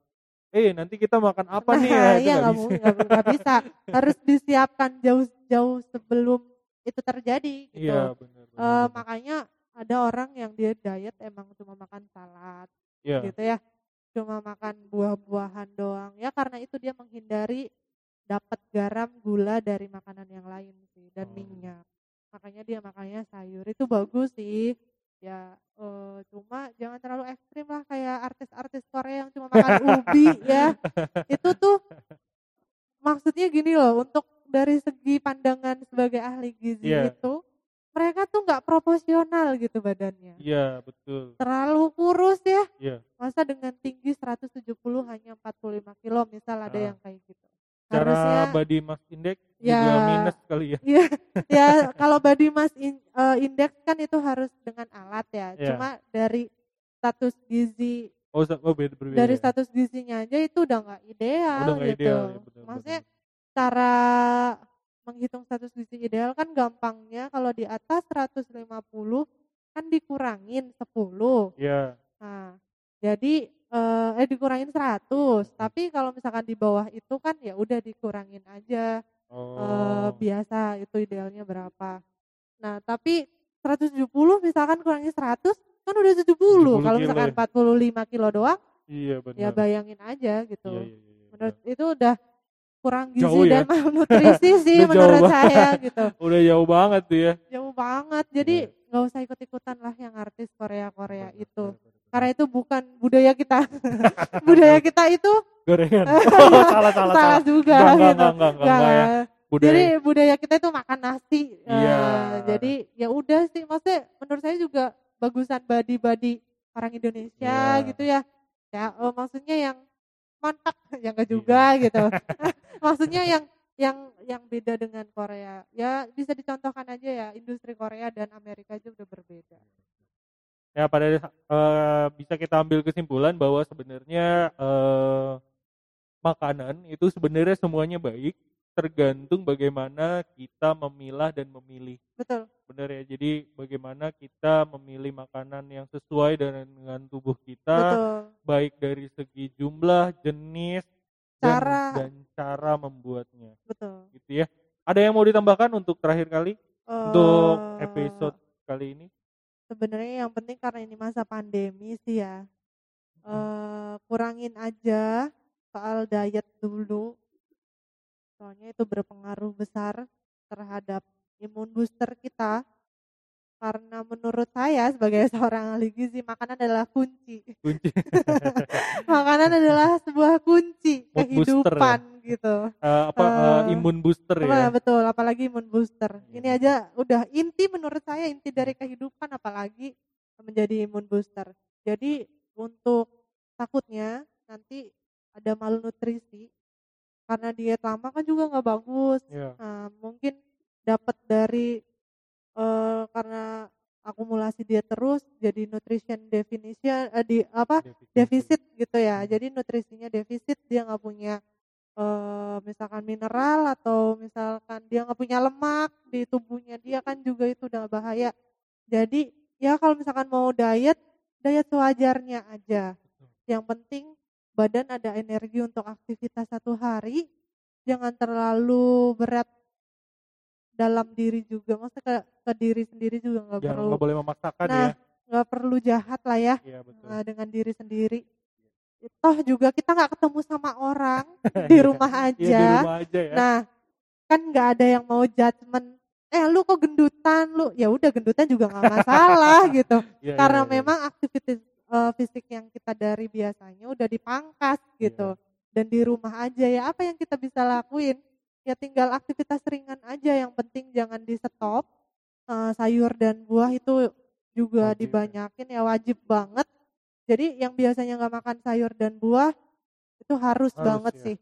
B: eh nanti kita makan apa
C: nah,
B: nih ya
C: iya
B: nggak bisa.
C: nggak bisa. Harus disiapkan jauh-jauh sebelum itu terjadi gitu.
B: Iya benar.
C: Eh,
B: benar.
C: makanya ada orang yang dia diet emang cuma makan salad
B: Iya.
C: gitu ya. Cuma makan buah-buahan doang. Ya karena itu dia menghindari dapat garam, gula dari makanan yang lain sih dan
B: Oh.
C: minyak. Makanya dia makannya sayur itu bagus sih. Ya eh, cuma jangan terlalu ekstrim lah kayak artis-artis Korea yang cuma makan ubi ya. Itu tuh maksudnya gini loh untuk dari segi pandangan sebagai ahli gizi
B: Iya.
C: itu mereka tuh nggak proporsional gitu badannya
B: Iya betul.
C: terlalu kurus ya.
B: Iya.
C: Masa dengan tinggi 170 hanya 45 kilo misal ada
B: Ah.
C: yang kayak gitu.
B: Cara
C: Harusnya
B: body mass index
C: Ya.
B: juga minus kali ya.
C: ya, ya kalau body mass in- eh, index kan itu harus dengan alat ya.
B: Iya.
C: Cuma dari status gizi
B: Oh, oh beda berbeda.
C: dari
B: ya?
C: status gizinya aja itu udah nggak ideal
B: Udah nggak
C: gitu.
B: ideal, ya, betul,
C: Maksudnya
B: betul.
C: cara menghitung status gizi ideal kan gampangnya kalau di atas 150 kan dikurangin 10.
B: Iya.
C: Nah, jadi eh, eh dikurangin 100. Tapi kalau misalkan di bawah itu kan ya udah dikurangin aja eh,
B: Oh.
C: biasa itu idealnya berapa. Nah, tapi 170 misalkan kurangi 100 kan udah 70.
B: 70
C: Kalau
B: kilo
C: misalkan
B: ya.
C: 45 kilo doang
B: Iya benar.
C: ya bayangin aja gitu.
B: Iya, iya, iya, iya,
C: Menurut itu udah kurang gizi
B: Jauh ya?
C: dan malnutrisi sih menurut
B: banget.
C: saya gitu.
B: Udah jauh banget tuh ya.
C: Jauh banget. Jadi
B: Iya.
C: nggak usah ikut-ikutan lah yang artis Korea-Korea
B: Benar,
C: itu.
B: benar, benar.
C: Karena itu bukan budaya kita. budaya kita itu
B: gorengan. Oh, salah salah
C: salah juga
B: Enggak,
C: gitu.
B: enggak, enggak, enggak,
C: Nggak.
B: enggak ya. Budaya.
C: Jadi budaya kita itu makan nasi.
B: Iya.
C: Eh, jadi ya udah sih maksudnya menurut saya juga bagusan body-body orang Indonesia
B: Iya.
C: gitu ya. Ya eh, maksudnya yang mantap ya enggak
B: Iya.
C: juga gitu. maksudnya yang yang yang beda dengan Korea. Ya bisa dicontohkan aja ya industri Korea dan Amerika aja udah berbeda.
B: Ya pada eh, bisa kita ambil kesimpulan bahwa sebenarnya eh, makanan itu sebenarnya semuanya baik tergantung bagaimana kita memilah dan memilih
C: Betul.
B: benar ya jadi bagaimana kita memilih makanan yang sesuai dengan, dengan tubuh kita
C: Betul.
B: baik dari segi jumlah jenis dan,
C: Cara.
B: dan cara membuatnya
C: Betul.
B: gitu ya ada yang mau ditambahkan untuk terakhir kali untuk
C: Eh,
B: episode kali ini
C: sebenarnya yang penting karena ini masa pandemi sih ya eh kurangin aja soal diet dulu. Soalnya itu berpengaruh besar terhadap imun booster kita. Karena menurut saya sebagai seorang ahli gizi makanan adalah kunci.
B: Kunci.
C: Makanan adalah sebuah kunci
B: Mood booster ya?
C: Gitu.
B: Eh, apa eh,
C: Eh,
B: imun booster
C: Apa,
B: ya?
C: betul apalagi imun booster. Ini aja udah inti menurut saya inti dari kehidupan apalagi menjadi imun booster. Jadi untuk takutnya nanti ada malnutrisi karena diet lama kan juga nggak bagus.
B: Ya
C: nah, mungkin dapat dari eh, karena akumulasi diet terus jadi nutrition definition eh, di apa defisit gitu ya.
B: Hmm.
C: Jadi nutrisinya defisit dia nggak punya eh, misalkan mineral atau misalkan dia nggak punya lemak di tubuhnya dia kan juga itu udah bahaya. Jadi ya kalau misalkan mau diet diet sewajarnya aja. Yang penting badan ada energi untuk aktivitas satu hari. Jangan terlalu berat dalam diri juga, maksudnya ke, ke diri sendiri juga nggak perlu
B: nggak boleh memaksakan
C: Nah,
B: ya
C: nggak perlu jahat lah ya
B: iya betul
C: eh, dengan diri sendiri. Toh juga kita nggak ketemu sama orang di rumah
B: Iya, di
C: aja.
B: rumah aja ya
C: Nah, kan nggak ada yang mau judgement. Eh, lu kok gendutan lu? Ya udah gendutan juga nggak masalah gitu.
B: Iya,
C: Karena
B: iya, iya.
C: memang aktivitas eh, fisik yang kita dari biasanya udah dipangkas gitu.
B: Iya.
C: Dan di rumah aja ya apa yang kita bisa lakuin? Ya tinggal aktivitas ringan aja. Yang penting jangan di stop. Eh, sayur dan buah itu juga
B: Wajib ya.
C: dibanyakin ya wajib banget. Jadi yang biasanya nggak makan sayur dan buah itu harus,
B: Harus,
C: banget
B: ya.
C: sih.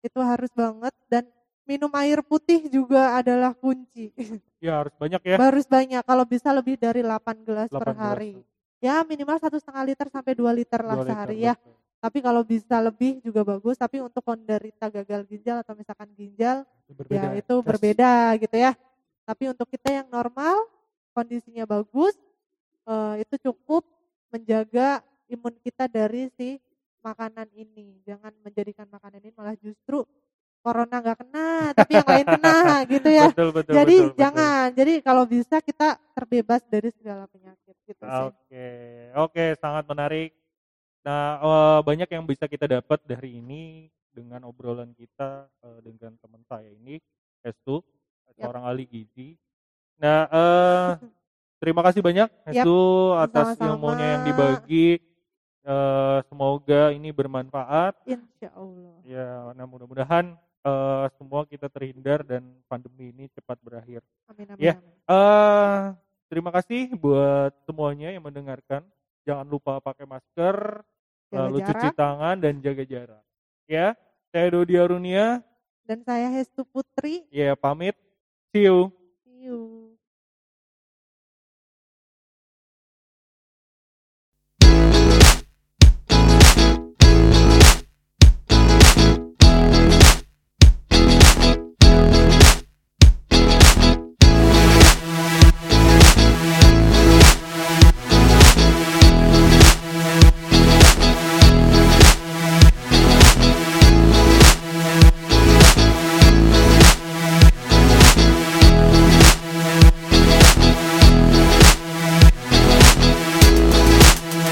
C: Itu harus banget dan minum air putih juga adalah kunci.
B: ya harus banyak ya
C: Harus banyak kalau bisa lebih dari 8 gelas
B: 8
C: per
B: gelas.
C: hari. Ya minimal satu setengah liter sampai 2 liter lah
B: Dua liter,
C: sehari ya.
B: betul.
C: Tapi kalau bisa lebih juga bagus. Tapi untuk penderita gagal ginjal atau misalkan ginjal ya itu
B: Gas.
C: berbeda gitu ya. Tapi untuk kita yang normal kondisinya bagus eh, itu cukup menjaga imun kita dari si makanan ini. Jangan menjadikan makanan ini malah justru corona nggak kena, tapi yang lain kena gitu ya.
B: betul betul
C: Jadi
B: betul, betul.
C: jangan. Jadi kalau bisa kita terbebas dari segala penyakit gitu sih.
B: Oke, oke, sangat menarik. Nah, eh, banyak yang bisa kita dapat dari ini dengan obrolan kita eh, dengan teman saya ini, Hestu, seorang ahli gizi. Nah, eh, terima kasih banyak Hestu atas
C: sama-sama.
B: ilmunya yang dibagi. Eh, semoga ini bermanfaat.
C: Insya Allah.
B: Ya, nah mudah-mudahan eh, semua kita terhindar dan pandemi ini cepat berakhir.
C: Amin amin.
B: Ya.
C: amin.
B: Eh, terima kasih buat semuanya yang mendengarkan. Jangan lupa pakai masker,
C: Jaga
B: lalu
C: jarak.
B: cuci tangan dan jaga jarak. Ya, saya Dodi Arunia.
C: Dan saya Hestu Putri.
B: Ya, pamit. See you.